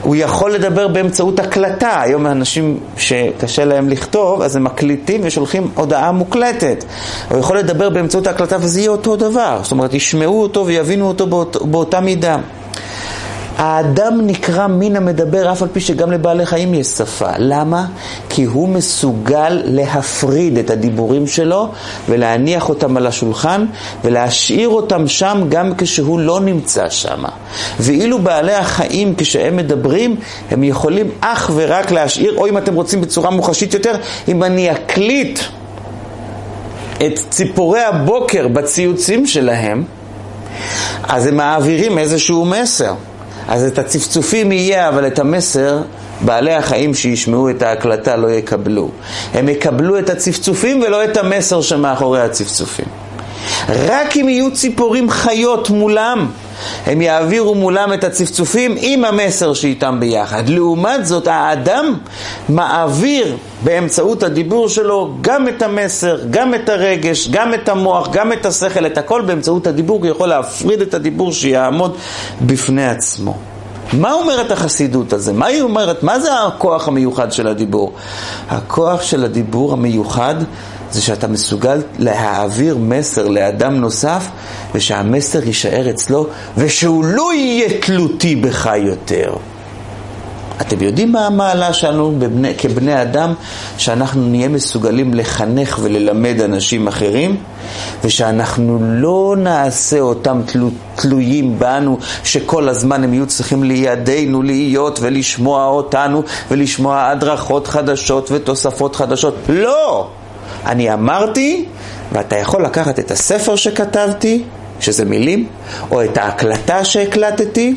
הוא יכול לדבר באמצעות הקלטה. היום אנשים שקשה להם לכתוב, אז הם מקליטים ושולחים הודעה מוקלטת. הוא יכול לדבר באמצעות ההקלטה וזה יהיה אותו דבר. זאת אומרת, ישמעו אותו ויבינו אותו באות, באותה מידה. האדם נקרא מין המדבר אף על פי שגם לבעלי חיים יש שפה. למה? כי הוא מסוגל להפריד את הדיבורים שלו ולהניח אותם על השולחן ולהשאיר אותם שם גם כשהוא לא נמצא שם. ואילו בעלי החיים כשהם מדברים הם יכולים אך ורק להשאיר, או אם אתם רוצים בצורה מוחשית יותר, אם אני אקליט את ציפורי הבוקר בציוצים שלהם אז הם מעבירים איזשהו מסר. אז את הצפצופים יהיה, אבל את המסר, בעלי החיים שישמעו את ההקלטה לא יקבלו. הם יקבלו את הצפצופים ולא את המסר שמאחורי הצפצופים. רק אם יהיו ציפורים חיות מולם, הם יעבירו מולם את הצפצופים עם המסר שאיתם ביחד. לעומת זאת, האדם מעביר באמצעות הדיבור שלו גם את המסר, גם את הרגש, גם את המוח, גם את השכל, את הכל באמצעות הדיבור, הוא יכול להפריד את הדיבור שיעמוד בפני עצמו. מה אומרת החסידות הזה? מה היא אומרת? מה זה הכוח המיוחד של הדיבור? הכוח של הדיבור המיוחד זה שאתה מסוגל להעביר מסר לאדם נוסף ושהמסר יישאר אצלו ושהוא לא יהיה תלותי בך יותר. אתם יודעים מה המעלה שלנו בבני, כבני אדם? שאנחנו נהיה מסוגלים לחנך וללמד אנשים אחרים ושאנחנו לא נעשה אותם תלו, תלויים בנו שכל הזמן הם יהיו צריכים לידינו להיות ולשמוע אותנו ולשמוע הדרכות חדשות ותוספות חדשות. לא! אני אמרתי, ואתה יכול לקחת את הספר שכתבתי, שזה מילים, או את ההקלטה שהקלטתי,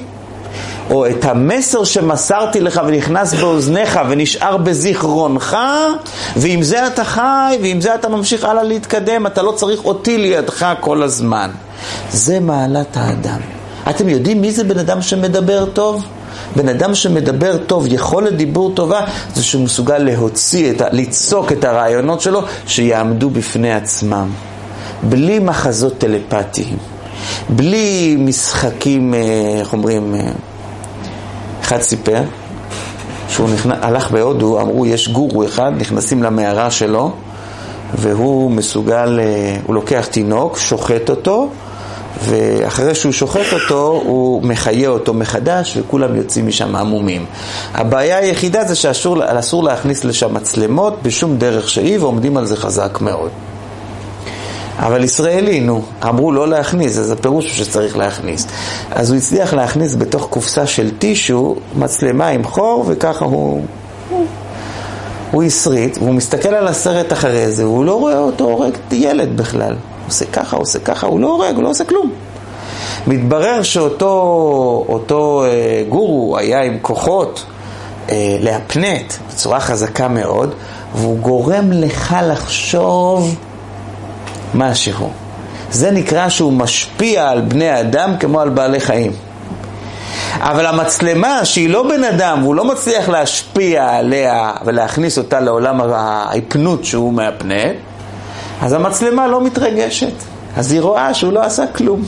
או את המסר שמסרתי לך ונכנס באוזניך ונשאר בזיכרונך, ועם זה אתה חי, ועם זה אתה ממשיך הלאה להתקדם, אתה לא צריך אותי לידך כל הזמן. זה מעלת האדם. אתם יודעים מי זה בן אדם שמדבר טוב? בן אדם שמדבר טוב, יכולת דיבור טובה, זה שהוא מסוגל להוציא, את, ליצוק את הרעיונות שלו שיעמדו בפני עצמם. בלי מחזות טלפתיים, בלי משחקים, אה, איך אומרים, אה, אחד סיפר שהוא נכנס, הלך בהודו, אמרו יש גורו אחד, נכנסים למערה שלו והוא מסוגל, אה, הוא לוקח תינוק, שוחט אותו ואחרי שהוא שוחט אותו, הוא מחיה אותו מחדש, וכולם יוצאים משם עמומים. הבעיה היחידה זה שאסור להכניס לשם מצלמות בשום דרך שהיא, ועומדים על זה חזק מאוד. אבל ישראלי, נו, אמרו לא להכניס, אז הפירוש הוא שצריך להכניס. אז הוא הצליח להכניס בתוך קופסה של טישו מצלמה עם חור, וככה הוא... הוא הסריט, והוא מסתכל על הסרט אחרי זה, והוא לא רואה אותו הורג ילד בכלל. עושה ככה, עושה ככה, הוא לא הורג, הוא לא עושה כלום. מתברר שאותו אותו, אה, גורו היה עם כוחות אה, להפנט בצורה חזקה מאוד, והוא גורם לך לחשוב משהו. זה נקרא שהוא משפיע על בני אדם כמו על בעלי חיים. אבל המצלמה שהיא לא בן אדם, הוא לא מצליח להשפיע עליה ולהכניס אותה לעולם ההיפנות שהוא מהפנט, אז המצלמה לא מתרגשת. אז היא רואה שהוא לא עשה כלום.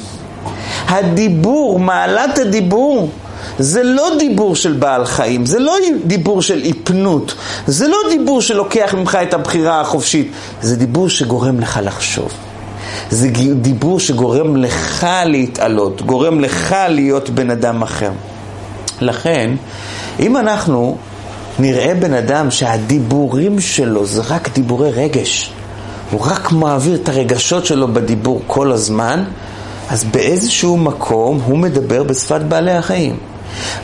הדיבור, מעלת הדיבור, זה לא דיבור של בעל חיים, זה לא דיבור של איפנות, זה לא דיבור שלוקח ממך את הבחירה החופשית, זה דיבור שגורם לך לחשוב. זה דיבור שגורם לך להתעלות, גורם לך להיות בן אדם אחר. לכן, אם אנחנו נראה בן אדם שהדיבורים שלו זה רק דיבורי רגש, הוא רק מעביר את הרגשות שלו בדיבור כל הזמן, אז באיזשהו מקום הוא מדבר בשפת בעלי החיים.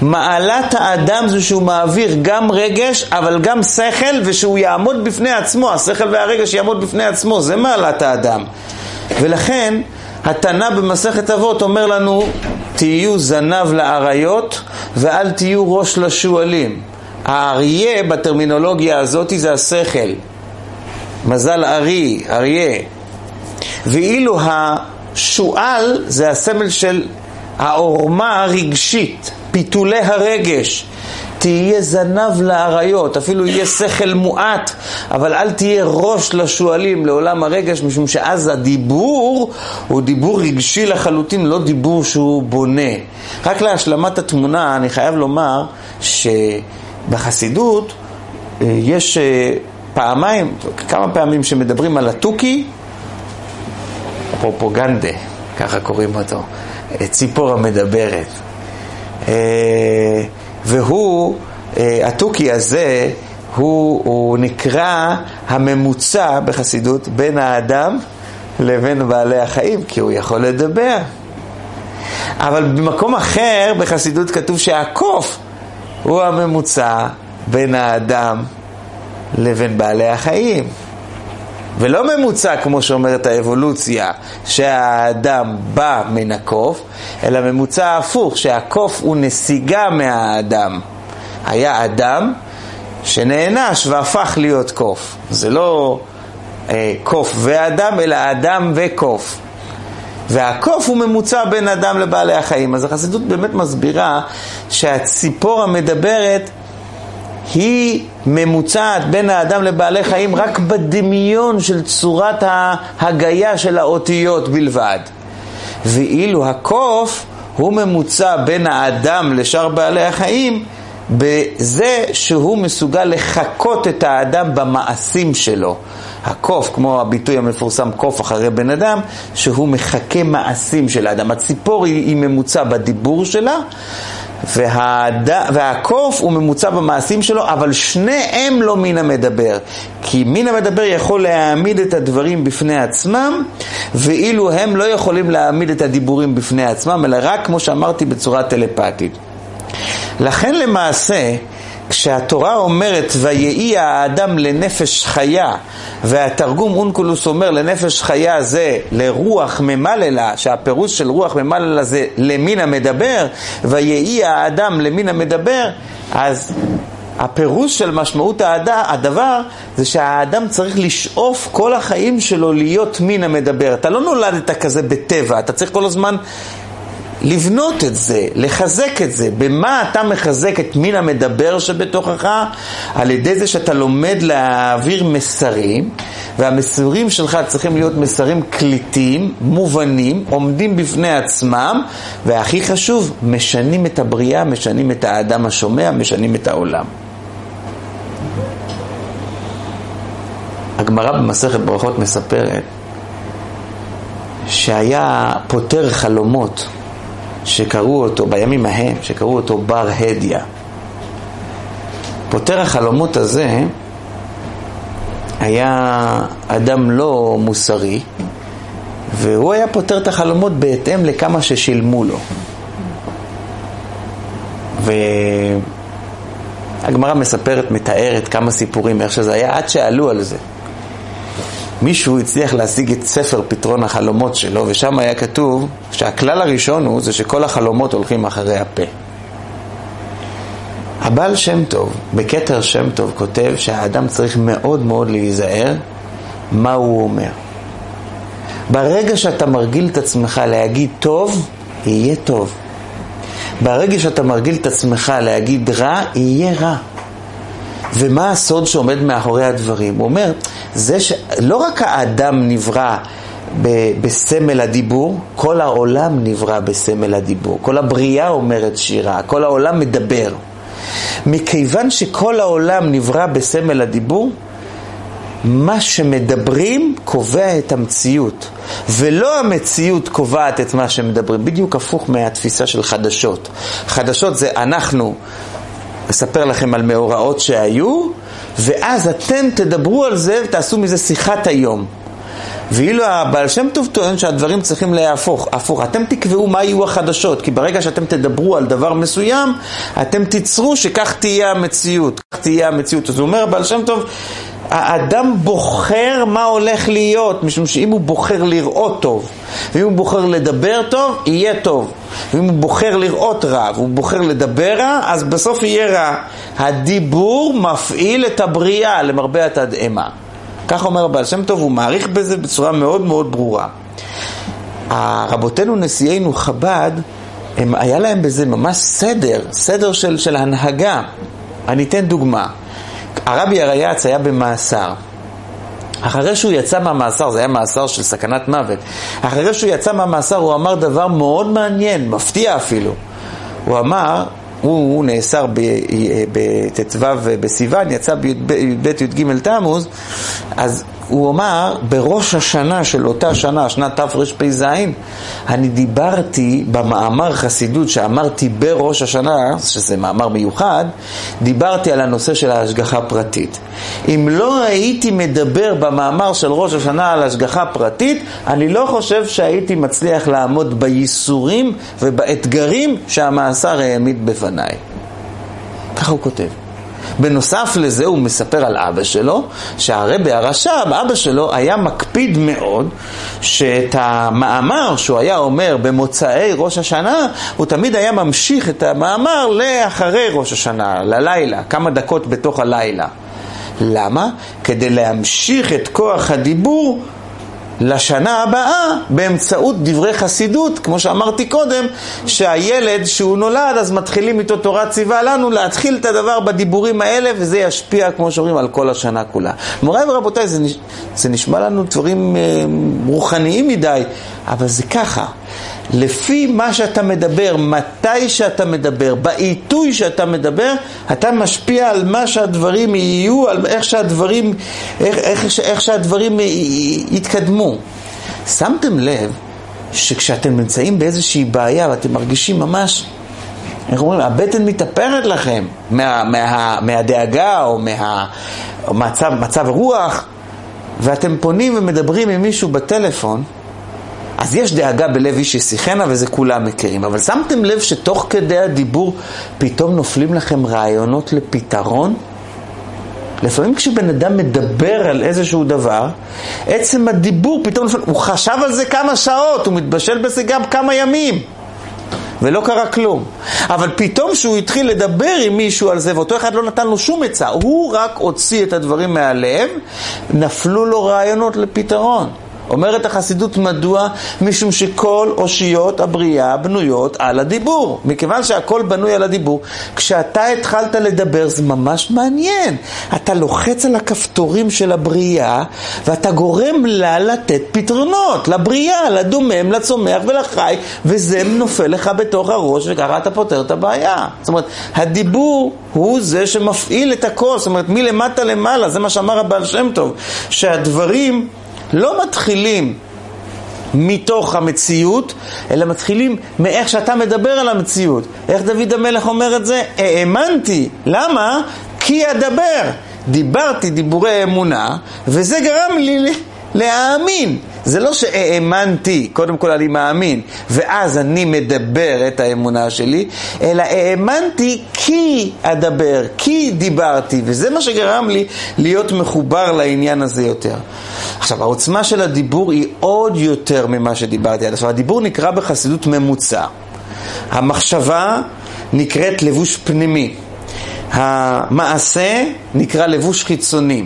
מעלת האדם זה שהוא מעביר גם רגש, אבל גם שכל, ושהוא יעמוד בפני עצמו, השכל והרגש יעמוד בפני עצמו, זה מעלת האדם. ולכן, התנא במסכת אבות אומר לנו, תהיו זנב לאריות ואל תהיו ראש לשועלים. האריה בטרמינולוגיה הזאת זה השכל. מזל ארי, אריה. ואילו השועל זה הסמל של העורמה הרגשית, פיתולי הרגש. תהיה זנב לאריות, אפילו יהיה שכל מועט, אבל אל תהיה ראש לשועלים, לעולם הרגש, משום שאז הדיבור הוא דיבור רגשי לחלוטין, לא דיבור שהוא בונה. רק להשלמת התמונה, אני חייב לומר שבחסידות אה, יש אה, פעמיים, כמה פעמים שמדברים על התוכי, פרופוגנדה, ככה קוראים אותו, ציפור המדברת. אה, והוא, אה, התוכי הזה, הוא, הוא נקרא הממוצע בחסידות בין האדם לבין בעלי החיים, כי הוא יכול לדבר. אבל במקום אחר בחסידות כתוב שהקוף הוא הממוצע בין האדם לבין בעלי החיים. ולא ממוצע כמו שאומרת האבולוציה, שהאדם בא מן הקוף, אלא ממוצע הפוך, שהקוף הוא נסיגה מהאדם. היה אדם שנענש והפך להיות קוף. זה לא אה, קוף ואדם, אלא אדם וקוף. והקוף הוא ממוצע בין אדם לבעלי החיים. אז החסידות באמת מסבירה שהציפור המדברת היא ממוצעת בין האדם לבעלי חיים רק בדמיון של צורת ההגייה של האותיות בלבד. ואילו הקוף הוא ממוצע בין האדם לשאר בעלי החיים בזה שהוא מסוגל לחקות את האדם במעשים שלו. הקוף, כמו הביטוי המפורסם קוף אחרי בן אדם, שהוא מחכה מעשים של האדם. הציפור היא, היא ממוצע בדיבור שלה, והד... והקוף הוא ממוצע במעשים שלו, אבל שניהם לא מן המדבר. כי מן המדבר יכול להעמיד את הדברים בפני עצמם, ואילו הם לא יכולים להעמיד את הדיבורים בפני עצמם, אלא רק, כמו שאמרתי, בצורה טלפתית. לכן למעשה, כשהתורה אומרת ויהי האדם לנפש חיה והתרגום אונקולוס אומר לנפש חיה זה לרוח ממללה שהפירוש של רוח ממללה זה למין המדבר ויהי האדם למין המדבר אז הפירוש של משמעות הדבר זה שהאדם צריך לשאוף כל החיים שלו להיות מין המדבר. אתה לא נולדת כזה בטבע, אתה צריך כל הזמן לבנות את זה, לחזק את זה. במה אתה מחזק את מין המדבר שבתוכך? על ידי זה שאתה לומד להעביר מסרים, והמסרים שלך צריכים להיות מסרים קליטים, מובנים, עומדים בפני עצמם, והכי חשוב, משנים את הבריאה, משנים את האדם השומע, משנים את העולם. הגמרא במסכת ברכות מספרת שהיה פותר חלומות שקראו אותו, בימים ההם, שקראו אותו בר הדיה. פותר החלומות הזה היה אדם לא מוסרי, והוא היה פותר את החלומות בהתאם לכמה ששילמו לו. והגמרא מספרת, מתארת כמה סיפורים, איך שזה היה, עד שעלו על זה. מישהו הצליח להשיג את ספר פתרון החלומות שלו, ושם היה כתוב שהכלל הראשון הוא זה שכל החלומות הולכים אחרי הפה. הבעל שם טוב, בכתר שם טוב, כותב שהאדם צריך מאוד מאוד להיזהר מה הוא אומר. ברגע שאתה מרגיל את עצמך להגיד טוב, יהיה טוב. ברגע שאתה מרגיל את עצמך להגיד רע, יהיה רע. ומה הסוד שעומד מאחורי הדברים? הוא אומר, זה שלא רק האדם נברא ב- בסמל הדיבור, כל העולם נברא בסמל הדיבור. כל הבריאה אומרת שירה, כל העולם מדבר. מכיוון שכל העולם נברא בסמל הדיבור, מה שמדברים קובע את המציאות, ולא המציאות קובעת את מה שמדברים, בדיוק הפוך מהתפיסה של חדשות. חדשות זה אנחנו אספר לכם על מאורעות שהיו, ואז אתם תדברו על זה ותעשו מזה שיחת היום. ואילו הבעל שם טוב טוען שהדברים צריכים להפוך, הפוך, אתם תקבעו מה יהיו החדשות, כי ברגע שאתם תדברו על דבר מסוים, אתם תיצרו שכך תהיה המציאות, כך תהיה המציאות. אז הוא אומר הבעל שם טוב, האדם בוחר מה הולך להיות, משום שאם הוא בוחר לראות טוב, ואם הוא בוחר לדבר טוב, יהיה טוב. ואם הוא בוחר לראות רע, והוא בוחר לדבר רע, אז בסוף יהיה רע. הדיבור מפעיל את הבריאה, למרבה התדהמה. כך אומר הבעל שם טוב, הוא מעריך בזה בצורה מאוד מאוד ברורה. רבותינו נשיאינו חב"ד, הם, היה להם בזה ממש סדר, סדר של, של הנהגה. אני אתן דוגמה. הרבי הרייץ היה במאסר. אחרי שהוא יצא מהמאסר, זה היה מאסר של סכנת מוות, אחרי שהוא יצא מהמאסר הוא אמר דבר מאוד מעניין, מפתיע אפילו. הוא אמר, הוא, הוא נאסר בט"ו בסיוון, יצא בי"ב י"ג תמוז, אז הוא אמר, בראש השנה של אותה שנה, שנת תרפ"ז, אני דיברתי במאמר חסידות שאמרתי בראש השנה, שזה מאמר מיוחד, דיברתי על הנושא של ההשגחה הפרטית. אם לא הייתי מדבר במאמר של ראש השנה על השגחה פרטית, אני לא חושב שהייתי מצליח לעמוד בייסורים ובאתגרים שהמאסר העמיד בפניי. ככה הוא כותב. בנוסף לזה הוא מספר על אבא שלו, שהרבי הרש"ב, אבא שלו היה מקפיד מאוד שאת המאמר שהוא היה אומר במוצאי ראש השנה, הוא תמיד היה ממשיך את המאמר לאחרי ראש השנה, ללילה, כמה דקות בתוך הלילה. למה? כדי להמשיך את כוח הדיבור לשנה הבאה באמצעות דברי חסידות, כמו שאמרתי קודם, שהילד שהוא נולד אז מתחילים איתו תורה ציווה לנו להתחיל את הדבר בדיבורים האלה וזה ישפיע, כמו שאומרים, על כל השנה כולה. מוריי ורבותיי, זה, נש... זה נשמע לנו דברים אה, רוחניים מדי, אבל זה ככה. לפי מה שאתה מדבר, מתי שאתה מדבר, בעיתוי שאתה מדבר, אתה משפיע על מה שהדברים יהיו, על איך שהדברים, איך, איך, איך שהדברים יתקדמו. שמתם לב שכשאתם נמצאים באיזושהי בעיה ואתם מרגישים ממש, איך אומרים, הבטן מתאפרת לכם מה, מה, מהדאגה או מהמצב מצב רוח, ואתם פונים ומדברים עם מישהו בטלפון, אז יש דאגה בלב איש ישיחנה וזה כולם מכירים, אבל שמתם לב שתוך כדי הדיבור פתאום נופלים לכם רעיונות לפתרון? לפעמים כשבן אדם מדבר על איזשהו דבר, עצם הדיבור פתאום נופל, הוא חשב על זה כמה שעות, הוא מתבשל בזה גם כמה ימים. ולא קרה כלום. אבל פתאום כשהוא התחיל לדבר עם מישהו על זה, ואותו אחד לא נתן לו שום עצה, הוא רק הוציא את הדברים מהלב, נפלו לו רעיונות לפתרון. אומרת החסידות מדוע? משום שכל אושיות הבריאה בנויות על הדיבור. מכיוון שהכל בנוי על הדיבור, כשאתה התחלת לדבר זה ממש מעניין. אתה לוחץ על הכפתורים של הבריאה ואתה גורם לה לתת פתרונות, לבריאה, לדומם, לצומח ולחי, וזה נופל לך בתוך הראש וככה אתה פותר את הבעיה. זאת אומרת, הדיבור הוא זה שמפעיל את הכל, זאת אומרת מלמטה למעלה, זה מה שאמר הבעל שם טוב, שהדברים לא מתחילים מתוך המציאות, אלא מתחילים מאיך שאתה מדבר על המציאות. איך דוד המלך אומר את זה? האמנתי. למה? כי אדבר. דיברתי דיבורי אמונה, וזה גרם לי להאמין. זה לא שהאמנתי, קודם כל אני מאמין, ואז אני מדבר את האמונה שלי, אלא האמנתי כי אדבר, כי דיברתי, וזה מה שגרם לי להיות מחובר לעניין הזה יותר. עכשיו, העוצמה של הדיבור היא עוד יותר ממה שדיברתי עד עכשיו. הדיבור נקרא בחסידות ממוצע. המחשבה נקראת לבוש פנימי. המעשה נקרא לבוש חיצוני.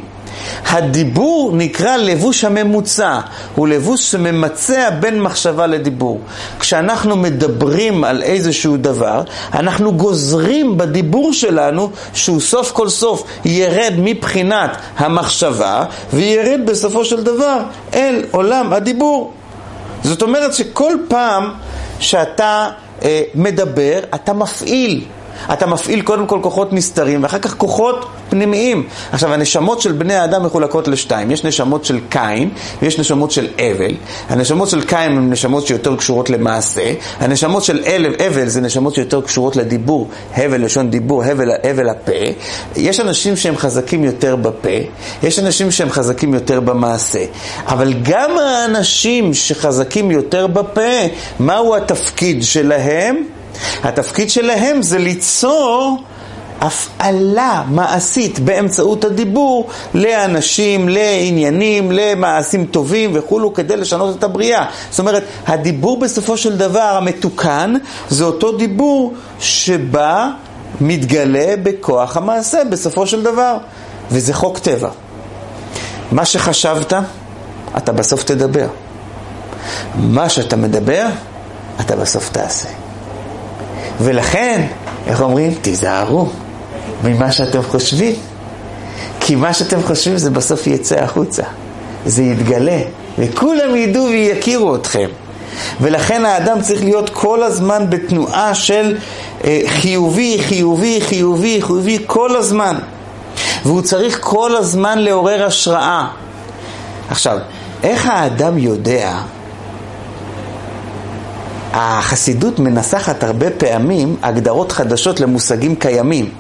הדיבור נקרא לבוש הממוצע, הוא לבוש שממצע בין מחשבה לדיבור. כשאנחנו מדברים על איזשהו דבר, אנחנו גוזרים בדיבור שלנו שהוא סוף כל סוף ירד מבחינת המחשבה וירד בסופו של דבר אל עולם הדיבור. זאת אומרת שכל פעם שאתה אה, מדבר, אתה מפעיל. אתה מפעיל קודם כל כוחות נסתרים, ואחר כך כוחות פנימיים. עכשיו, הנשמות של בני האדם מחולקות לשתיים. יש נשמות של קין, ויש נשמות של אבל. הנשמות של קין הן נשמות שיותר קשורות למעשה. הנשמות של אבל זה נשמות שיותר קשורות לדיבור, הבל לשון דיבור, הבל, הבל הפה. יש אנשים שהם חזקים יותר בפה, יש אנשים שהם חזקים יותר במעשה. אבל גם האנשים שחזקים יותר בפה, מהו התפקיד שלהם? התפקיד שלהם זה ליצור הפעלה מעשית באמצעות הדיבור לאנשים, לעניינים, למעשים טובים וכולו כדי לשנות את הבריאה. זאת אומרת, הדיבור בסופו של דבר המתוקן זה אותו דיבור שבא, מתגלה בכוח המעשה בסופו של דבר, וזה חוק טבע. מה שחשבת, אתה בסוף תדבר. מה שאתה מדבר, אתה בסוף תעשה. ולכן, איך אומרים? תיזהרו ממה שאתם חושבים. כי מה שאתם חושבים זה בסוף יצא החוצה. זה יתגלה, וכולם ידעו ויכירו אתכם. ולכן האדם צריך להיות כל הזמן בתנועה של אה, חיובי, חיובי, חיובי, חיובי, כל הזמן. והוא צריך כל הזמן לעורר השראה. עכשיו, איך האדם יודע החסידות מנסחת הרבה פעמים הגדרות חדשות למושגים קיימים.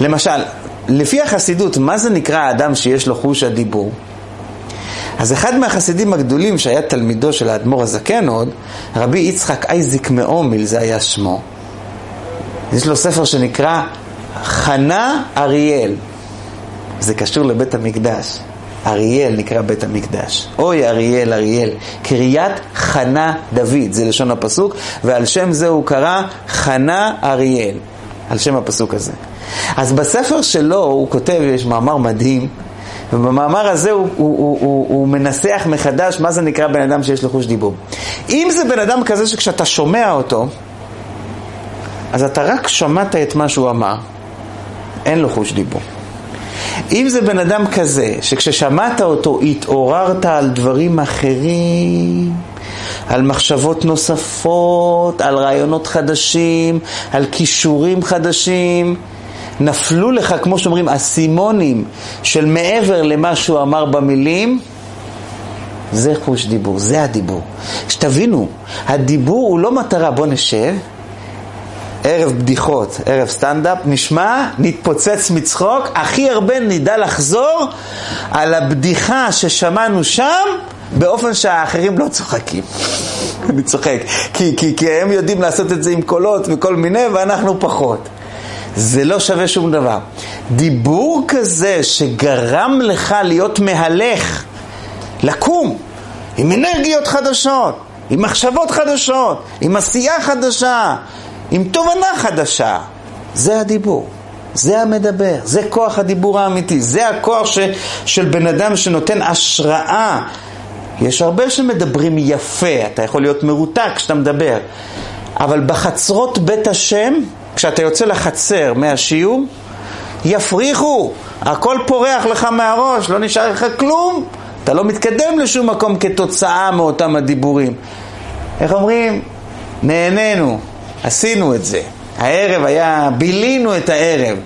למשל, לפי החסידות, מה זה נקרא האדם שיש לו חוש הדיבור? אז אחד מהחסידים הגדולים שהיה תלמידו של האדמו"ר הזקן עוד, רבי יצחק אייזיק מאומיל, זה היה שמו. יש לו ספר שנקרא חנה אריאל. זה קשור לבית המקדש. אריאל נקרא בית המקדש. אוי אריאל, אריאל. קריית חנה דוד, זה לשון הפסוק, ועל שם זה הוא קרא חנה אריאל. על שם הפסוק הזה. אז בספר שלו הוא כותב, יש מאמר מדהים, ובמאמר הזה הוא, הוא, הוא, הוא, הוא מנסח מחדש מה זה נקרא בן אדם שיש לו חוש דיבור. אם זה בן אדם כזה שכשאתה שומע אותו, אז אתה רק שמעת את מה שהוא אמר, אין לו חוש דיבור. אם זה בן אדם כזה, שכששמעת אותו התעוררת על דברים אחרים, על מחשבות נוספות, על רעיונות חדשים, על כישורים חדשים, נפלו לך, כמו שאומרים, אסימונים של מעבר למה שהוא אמר במילים, זה חוש דיבור, זה הדיבור. שתבינו, הדיבור הוא לא מטרה, בוא נשב, ערב בדיחות, ערב סטנדאפ, נשמע, נתפוצץ מצחוק, הכי הרבה נדע לחזור על הבדיחה ששמענו שם, באופן שהאחרים לא צוחקים. *laughs* אני צוחק, כי, כי, כי הם יודעים לעשות את זה עם קולות וכל מיני, ואנחנו פחות. זה לא שווה שום דבר. דיבור כזה שגרם לך להיות מהלך, לקום, עם אנרגיות חדשות, עם מחשבות חדשות, עם עשייה חדשה, עם תובנה חדשה, זה הדיבור. זה המדבר, זה כוח הדיבור האמיתי, זה הכוח ש, של בן אדם שנותן השראה. יש הרבה שמדברים יפה, אתה יכול להיות מרותק כשאתה מדבר, אבל בחצרות בית השם כשאתה יוצא לחצר מהשיעור, יפריחו, הכל פורח לך מהראש, לא נשאר לך כלום, אתה לא מתקדם לשום מקום כתוצאה מאותם הדיבורים. איך אומרים? נהנינו, עשינו את זה. הערב היה, בילינו את הערב,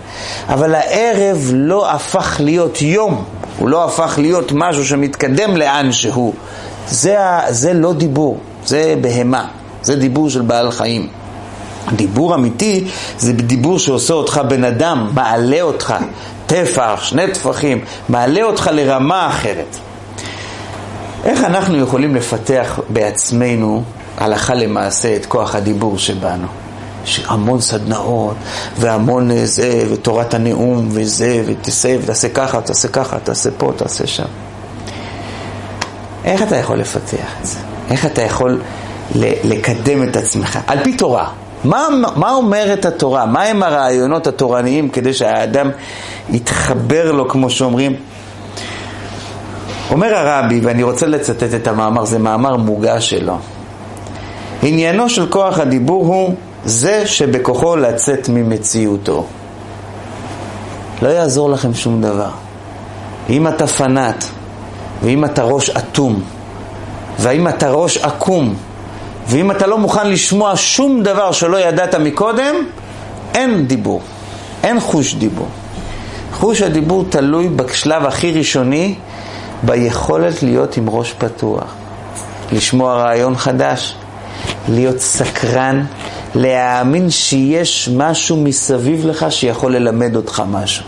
אבל הערב לא הפך להיות יום, הוא לא הפך להיות משהו שמתקדם לאן שהוא. זה, זה לא דיבור, זה בהמה, זה דיבור של בעל חיים. דיבור אמיתי זה דיבור שעושה אותך בן אדם, מעלה אותך, טפח, שני טפחים, מעלה אותך לרמה אחרת. איך אנחנו יכולים לפתח בעצמנו הלכה למעשה את כוח הדיבור שבנו? יש המון סדנאות, והמון אה, זה, ותורת הנאום, וזה, ותעשה, ותעשה ככה, תעשה ככה, תעשה פה, תעשה שם. איך אתה יכול לפתח את זה? איך אתה יכול לקדם את עצמך? על פי תורה. מה, מה אומרת התורה? מה הם הרעיונות התורניים כדי שהאדם יתחבר לו, כמו שאומרים? אומר הרבי, ואני רוצה לצטט את המאמר, זה מאמר מוגש שלו. עניינו של כוח הדיבור הוא זה שבכוחו לצאת ממציאותו. לא יעזור לכם שום דבר. אם אתה פנאט, ואם אתה ראש אטום, ואם אתה ראש עקום, ואם אתה לא מוכן לשמוע שום דבר שלא ידעת מקודם, אין דיבור, אין חוש דיבור. חוש הדיבור תלוי בשלב הכי ראשוני ביכולת להיות עם ראש פתוח, לשמוע רעיון חדש, להיות סקרן, להאמין שיש משהו מסביב לך שיכול ללמד אותך משהו.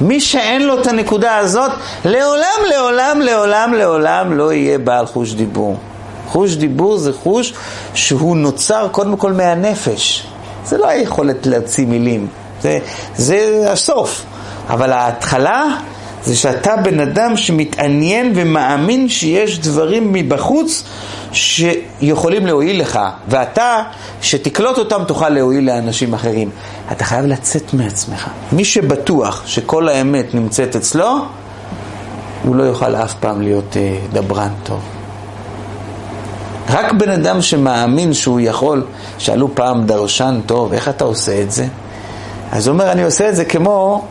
מי שאין לו את הנקודה הזאת, לעולם, לעולם, לעולם, לעולם לא יהיה בעל חוש דיבור. חוש דיבור זה חוש שהוא נוצר קודם כל מהנפש. זה לא היכולת להוציא מילים, זה, זה הסוף. אבל ההתחלה זה שאתה בן אדם שמתעניין ומאמין שיש דברים מבחוץ שיכולים להועיל לך, ואתה, שתקלוט אותם, תוכל להועיל לאנשים אחרים. אתה חייב לצאת מעצמך. מי שבטוח שכל האמת נמצאת אצלו, הוא לא יוכל אף פעם להיות אה, דברן טוב. רק בן אדם שמאמין שהוא יכול, שאלו פעם דרשן טוב, איך אתה עושה את זה? אז הוא אומר, אני עושה את זה כמו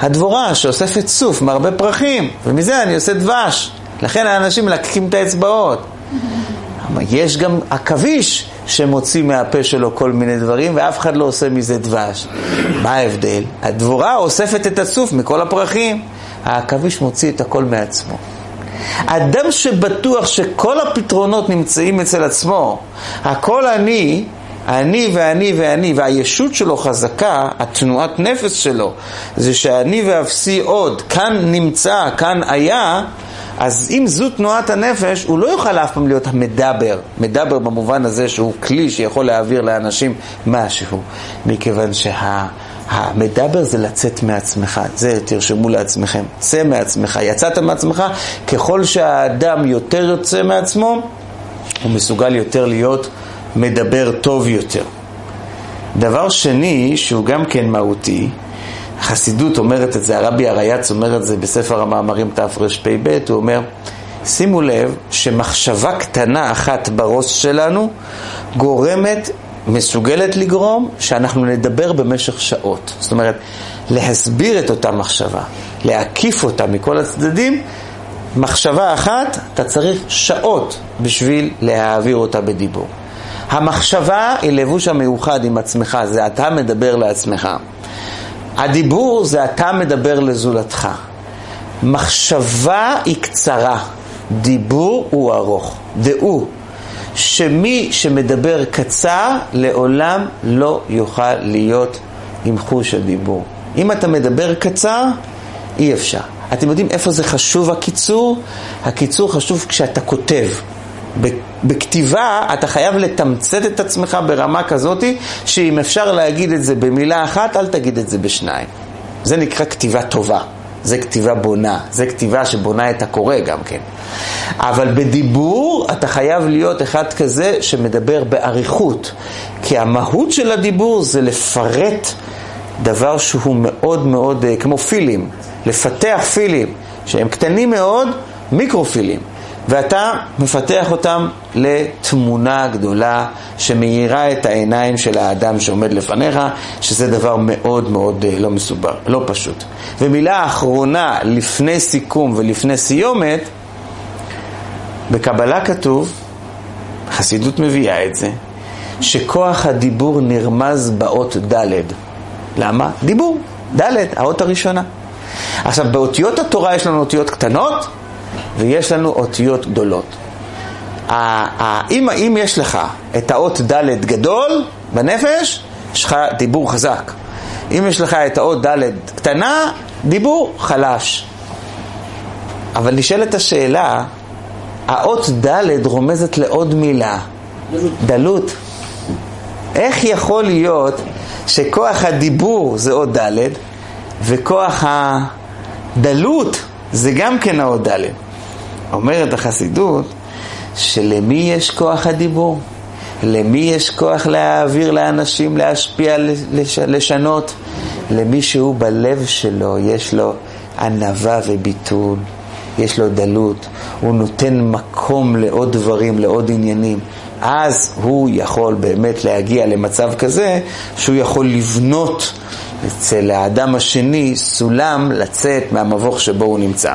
הדבורה שאוספת סוף מהרבה פרחים, ומזה אני עושה דבש. לכן האנשים מלקקים את האצבעות. יש גם עכביש שמוציא מהפה שלו כל מיני דברים, ואף אחד לא עושה מזה דבש. מה ההבדל? הדבורה אוספת את הסוף מכל הפרחים, העכביש מוציא את הכל מעצמו. אדם שבטוח שכל הפתרונות נמצאים אצל עצמו, הכל אני, אני ואני ואני, והישות שלו חזקה, התנועת נפש שלו, זה שאני ואפסי עוד, כאן נמצא, כאן היה, אז אם זו תנועת הנפש, הוא לא יוכל אף פעם להיות המדבר, מדבר במובן הזה שהוא כלי שיכול להעביר לאנשים משהו, מכיוון שה... המדבר זה לצאת מעצמך, זה תרשמו לעצמכם, צא מעצמך, יצאת מעצמך, ככל שהאדם יותר יוצא מעצמו, הוא מסוגל יותר להיות מדבר טוב יותר. דבר שני, שהוא גם כן מהותי, החסידות אומרת את זה, הרבי הרייץ אומר את זה בספר המאמרים תרפ"ב, הוא אומר, שימו לב שמחשבה קטנה אחת בראש שלנו גורמת, מסוגלת לגרום שאנחנו נדבר במשך שעות. זאת אומרת, להסביר את אותה מחשבה, להקיף אותה מכל הצדדים, מחשבה אחת, אתה צריך שעות בשביל להעביר אותה בדיבור. המחשבה היא לבוש המיוחד עם עצמך, זה אתה מדבר לעצמך. הדיבור זה אתה מדבר לזולתך. מחשבה היא קצרה, דיבור הוא ארוך. דעו שמי שמדבר קצר לעולם לא יוכל להיות עם חוש הדיבור. אם אתה מדבר קצר, אי אפשר. אתם יודעים איפה זה חשוב הקיצור? הקיצור חשוב כשאתה כותב. בכתיבה אתה חייב לתמצת את עצמך ברמה כזאת שאם אפשר להגיד את זה במילה אחת, אל תגיד את זה בשניים. זה נקרא כתיבה טובה, זה כתיבה בונה, זה כתיבה שבונה את הקורא גם כן. אבל בדיבור אתה חייב להיות אחד כזה שמדבר באריכות, כי המהות של הדיבור זה לפרט דבר שהוא מאוד מאוד, אה, כמו פילים, לפתח פילים שהם קטנים מאוד, מיקרופילים. ואתה מפתח אותם לתמונה גדולה שמאירה את העיניים של האדם שעומד לפניך, שזה דבר מאוד מאוד אה, לא מסובר, לא פשוט. ומילה אחרונה, לפני סיכום ולפני סיומת, בקבלה כתוב, חסידות מביאה את זה, שכוח הדיבור נרמז באות ד'. למה? דיבור, ד', האות הראשונה. עכשיו, באותיות התורה יש לנו אותיות קטנות, ויש לנו אותיות גדולות. אם, אם יש לך את האות ד' גדול בנפש, יש לך דיבור חזק. אם יש לך את האות ד' קטנה, דיבור חלש. אבל נשאלת השאלה, האות ד' רומזת לעוד מילה, דלות. איך יכול להיות שכוח הדיבור זה אות ד' וכוח הדלות זה גם כן האות ד'? אומרת החסידות שלמי יש כוח הדיבור? למי יש כוח להעביר לאנשים, להשפיע, לש, לשנות? למי שהוא בלב שלו, יש לו ענווה וביטול, יש לו דלות, הוא נותן מקום לעוד דברים, לעוד עניינים. אז הוא יכול באמת להגיע למצב כזה שהוא יכול לבנות אצל האדם השני סולם לצאת מהמבוך שבו הוא נמצא.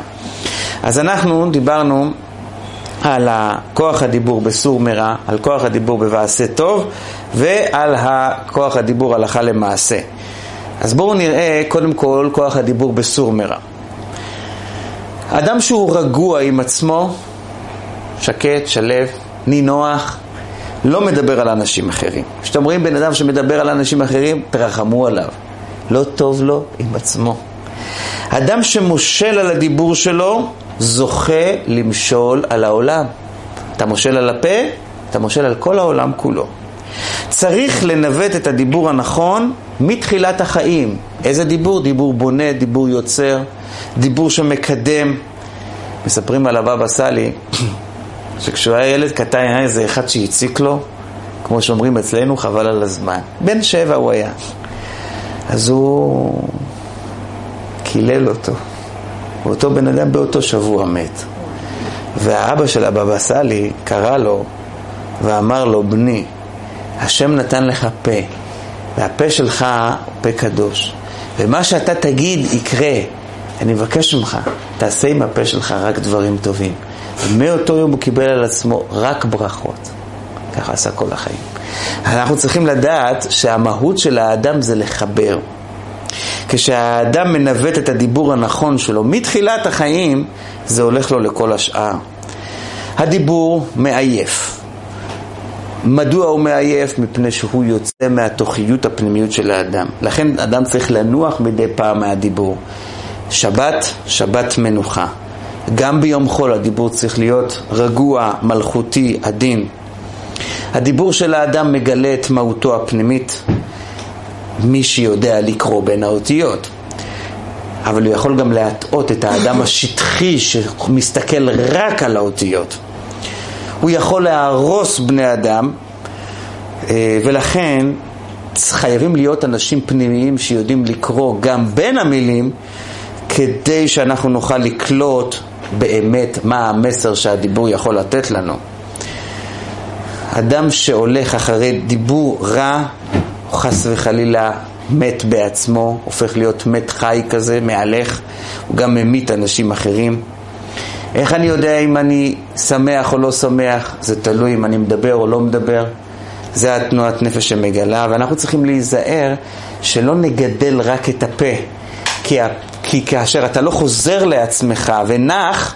אז אנחנו דיברנו על כוח הדיבור בסור מרע, על כוח הדיבור בבעשה טוב ועל כוח הדיבור הלכה למעשה. אז בואו נראה קודם כל כוח הדיבור בסור מרע. אדם שהוא רגוע עם עצמו, שקט, שלב, נינוח, לא מדבר על אנשים אחרים. כשאתם רואים בן אדם שמדבר על אנשים אחרים, תרחמו עליו. לא טוב לו עם עצמו. אדם שמושל על הדיבור שלו, זוכה למשול על העולם. אתה מושל על הפה, אתה מושל על כל העולם כולו. צריך לנווט את הדיבור הנכון מתחילת החיים. איזה דיבור? דיבור בונה, דיבור יוצר, דיבור שמקדם. מספרים על הבבא סאלי, *clears throat* שכשהוא היה ילד קטן היה איזה אחד שהציק לו, כמו שאומרים אצלנו, חבל על הזמן. בן שבע הוא היה. אז הוא קילל אותו. ואותו בן אדם באותו שבוע מת. והאבא של הבבא סאלי קרא לו ואמר לו, בני, השם נתן לך פה, והפה שלך הוא פה קדוש, ומה שאתה תגיד יקרה. אני מבקש ממך, תעשה עם הפה שלך רק דברים טובים. ומאותו יום הוא קיבל על עצמו רק ברכות. ככה עשה כל החיים. אנחנו צריכים לדעת שהמהות של האדם זה לחבר. כשהאדם מנווט את הדיבור הנכון שלו מתחילת החיים, זה הולך לו לכל השאר. הדיבור מעייף. מדוע הוא מעייף? מפני שהוא יוצא מהתוכיות הפנימיות של האדם. לכן אדם צריך לנוח מדי פעם מהדיבור. שבת, שבת מנוחה. גם ביום חול הדיבור צריך להיות רגוע, מלכותי, עדין. הדיבור של האדם מגלה את מהותו הפנימית. מי שיודע לקרוא בין האותיות. אבל הוא יכול גם להטעות את האדם *coughs* השטחי שמסתכל רק על האותיות. הוא יכול להרוס בני אדם, אה, ולכן חייבים להיות אנשים פנימיים שיודעים לקרוא גם בין המילים, כדי שאנחנו נוכל לקלוט באמת מה המסר שהדיבור יכול לתת לנו. אדם שהולך אחרי דיבור רע, חס וחלילה מת בעצמו, הופך להיות מת חי כזה, מהלך, הוא גם ממית אנשים אחרים. איך אני יודע אם אני שמח או לא שמח? זה תלוי אם אני מדבר או לא מדבר. זה התנועת נפש שמגלה, ואנחנו צריכים להיזהר שלא נגדל רק את הפה, כי, כי כאשר אתה לא חוזר לעצמך ונח,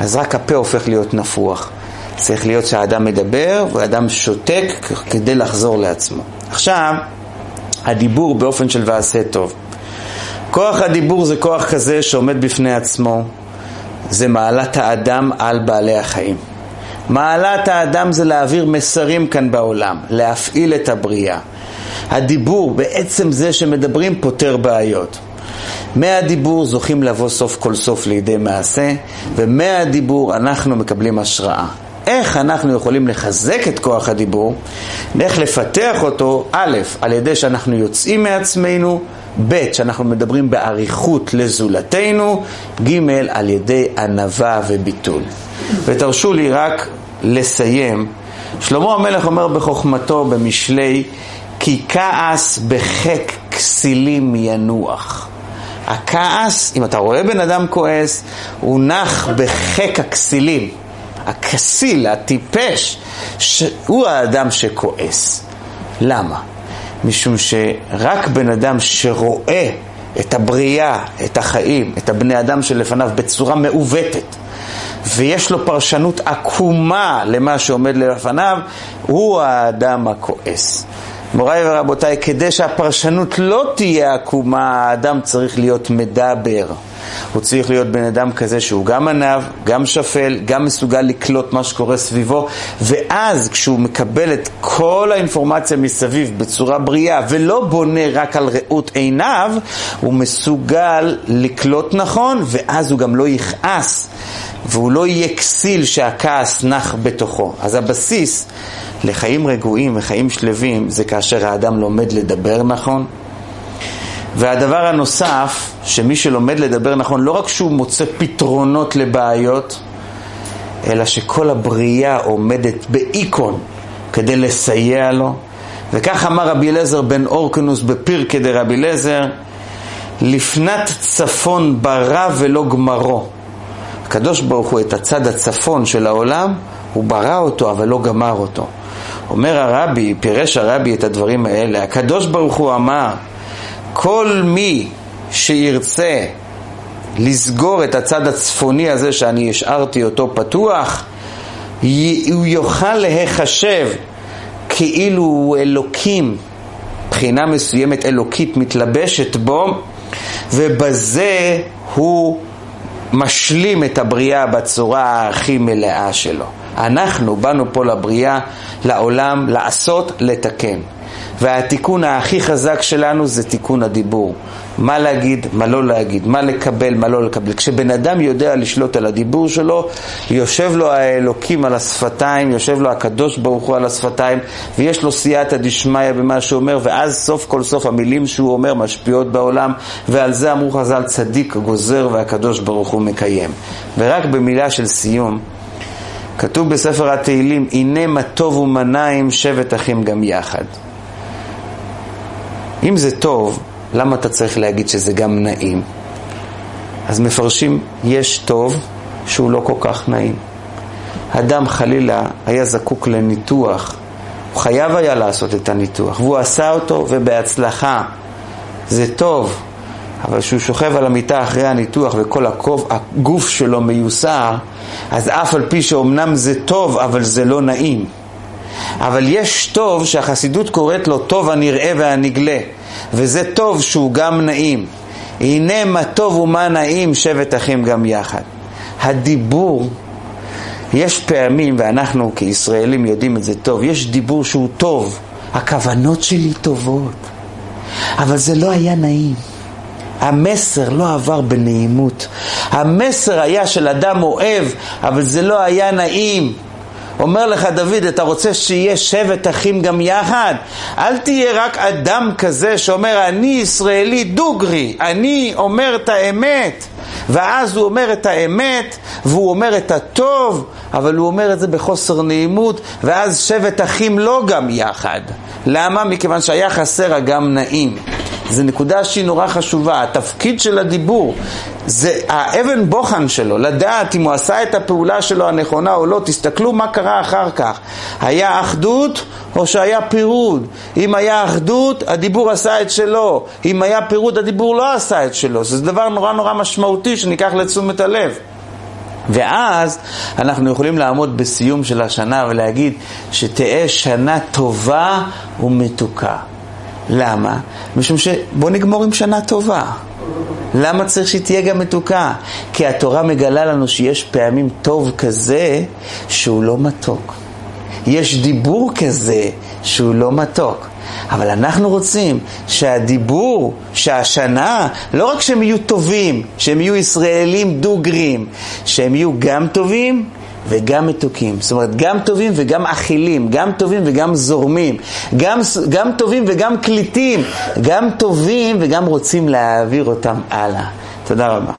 אז רק הפה הופך להיות נפוח. צריך להיות שהאדם מדבר והאדם שותק כדי לחזור לעצמו. עכשיו, הדיבור באופן של ועשה טוב. כוח הדיבור זה כוח כזה שעומד בפני עצמו, זה מעלת האדם על בעלי החיים. מעלת האדם זה להעביר מסרים כאן בעולם, להפעיל את הבריאה. הדיבור, בעצם זה שמדברים, פותר בעיות. מהדיבור זוכים לבוא סוף כל סוף לידי מעשה, ומהדיבור אנחנו מקבלים השראה. איך אנחנו יכולים לחזק את כוח הדיבור, איך לפתח אותו, א', על ידי שאנחנו יוצאים מעצמנו, ב', שאנחנו מדברים באריכות לזולתנו, ג', על ידי ענווה וביטול. ותרשו לי רק לסיים. שלמה המלך אומר בחוכמתו במשלי, כי כעס בחק כסילים ינוח. הכעס, אם אתה רואה בן אדם כועס, הוא נח בחק הכסילים. הכסיל, הטיפש, הוא האדם שכועס. למה? משום שרק בן אדם שרואה את הבריאה, את החיים, את הבני אדם שלפניו בצורה מעוותת, ויש לו פרשנות עקומה למה שעומד לפניו, הוא האדם הכועס. מוריי ורבותיי, כדי שהפרשנות לא תהיה עקומה, האדם צריך להיות מדבר. הוא צריך להיות בן אדם כזה שהוא גם עניו, גם שפל, גם מסוגל לקלוט מה שקורה סביבו, ואז כשהוא מקבל את כל האינפורמציה מסביב בצורה בריאה, ולא בונה רק על ראות עיניו, הוא מסוגל לקלוט נכון, ואז הוא גם לא יכעס, והוא לא יהיה כסיל שהכעס נח בתוכו. אז הבסיס לחיים רגועים וחיים שלווים זה כאשר האדם לומד לדבר נכון, והדבר הנוסף, שמי שלומד לדבר נכון, לא רק שהוא מוצא פתרונות לבעיות, אלא שכל הבריאה עומדת באיקון כדי לסייע לו. וכך אמר רבי אליעזר בן אורקנוס בפרקי דרבי אליעזר, לפנת צפון ברא ולא גמרו. הקדוש ברוך הוא את הצד הצפון של העולם, הוא ברא אותו אבל לא גמר אותו. אומר הרבי, פירש הרבי את הדברים האלה, הקדוש ברוך הוא אמר כל מי שירצה לסגור את הצד הצפוני הזה שאני השארתי אותו פתוח, הוא יוכל להיחשב כאילו הוא אלוקים, בחינה מסוימת אלוקית מתלבשת בו, ובזה הוא משלים את הבריאה בצורה הכי מלאה שלו. אנחנו באנו פה לבריאה, לעולם, לעשות, לתקן. והתיקון הכי חזק שלנו זה תיקון הדיבור. מה להגיד, מה לא להגיד, מה לקבל, מה לא לקבל. כשבן אדם יודע לשלוט על הדיבור שלו, יושב לו האלוקים על השפתיים, יושב לו הקדוש ברוך הוא על השפתיים, ויש לו סייעתא דשמיא במה שהוא אומר, ואז סוף כל סוף המילים שהוא אומר משפיעות בעולם, ועל זה אמרו חז"ל צדיק גוזר והקדוש ברוך הוא מקיים. ורק במילה של סיום, כתוב בספר התהילים, הנה מה טוב ומנעים שבט אחים גם יחד. אם זה טוב, למה אתה צריך להגיד שזה גם נעים? אז מפרשים, יש טוב שהוא לא כל כך נעים. אדם חלילה היה זקוק לניתוח, הוא חייב היה לעשות את הניתוח, והוא עשה אותו ובהצלחה. זה טוב, אבל כשהוא שוכב על המיטה אחרי הניתוח וכל הקוב, הגוף שלו מיוסר, אז אף על פי שאומנם זה טוב, אבל זה לא נעים. אבל יש טוב שהחסידות קוראת לו טוב הנראה והנגלה, וזה טוב שהוא גם נעים. הנה מה טוב ומה נעים שבט אחים גם יחד. הדיבור, יש פעמים, ואנחנו כישראלים יודעים את זה טוב, יש דיבור שהוא טוב, הכוונות שלי טובות. אבל זה לא היה נעים. המסר לא עבר בנעימות. המסר היה של אדם אוהב, אבל זה לא היה נעים. אומר לך דוד, אתה רוצה שיהיה שבט אחים גם יחד? אל תהיה רק אדם כזה שאומר, אני ישראלי דוגרי, אני אומר את האמת. ואז הוא אומר את האמת, והוא אומר את הטוב, אבל הוא אומר את זה בחוסר נעימות, ואז שבט אחים לא גם יחד. למה? מכיוון שהיה חסר הגם נעים. זו נקודה שהיא נורא חשובה, התפקיד של הדיבור זה האבן בוחן שלו, לדעת אם הוא עשה את הפעולה שלו הנכונה או לא, תסתכלו מה קרה אחר כך, היה אחדות או שהיה פירוד, אם היה אחדות הדיבור עשה את שלו, אם היה פירוד הדיבור לא עשה את שלו, זה דבר נורא נורא משמעותי שניקח לתשומת הלב. ואז אנחנו יכולים לעמוד בסיום של השנה ולהגיד שתהא שנה טובה ומתוקה. למה? משום שבוא נגמור עם שנה טובה. למה צריך שהיא תהיה גם מתוקה? כי התורה מגלה לנו שיש פעמים טוב כזה שהוא לא מתוק. יש דיבור כזה שהוא לא מתוק. אבל אנחנו רוצים שהדיבור, שהשנה, לא רק שהם יהיו טובים, שהם יהיו ישראלים דוגרים, שהם יהיו גם טובים וגם מתוקים. זאת אומרת, גם טובים וגם אכילים, גם טובים וגם זורמים, גם, גם טובים וגם קליטים, גם טובים וגם רוצים להעביר אותם הלאה. תודה רבה.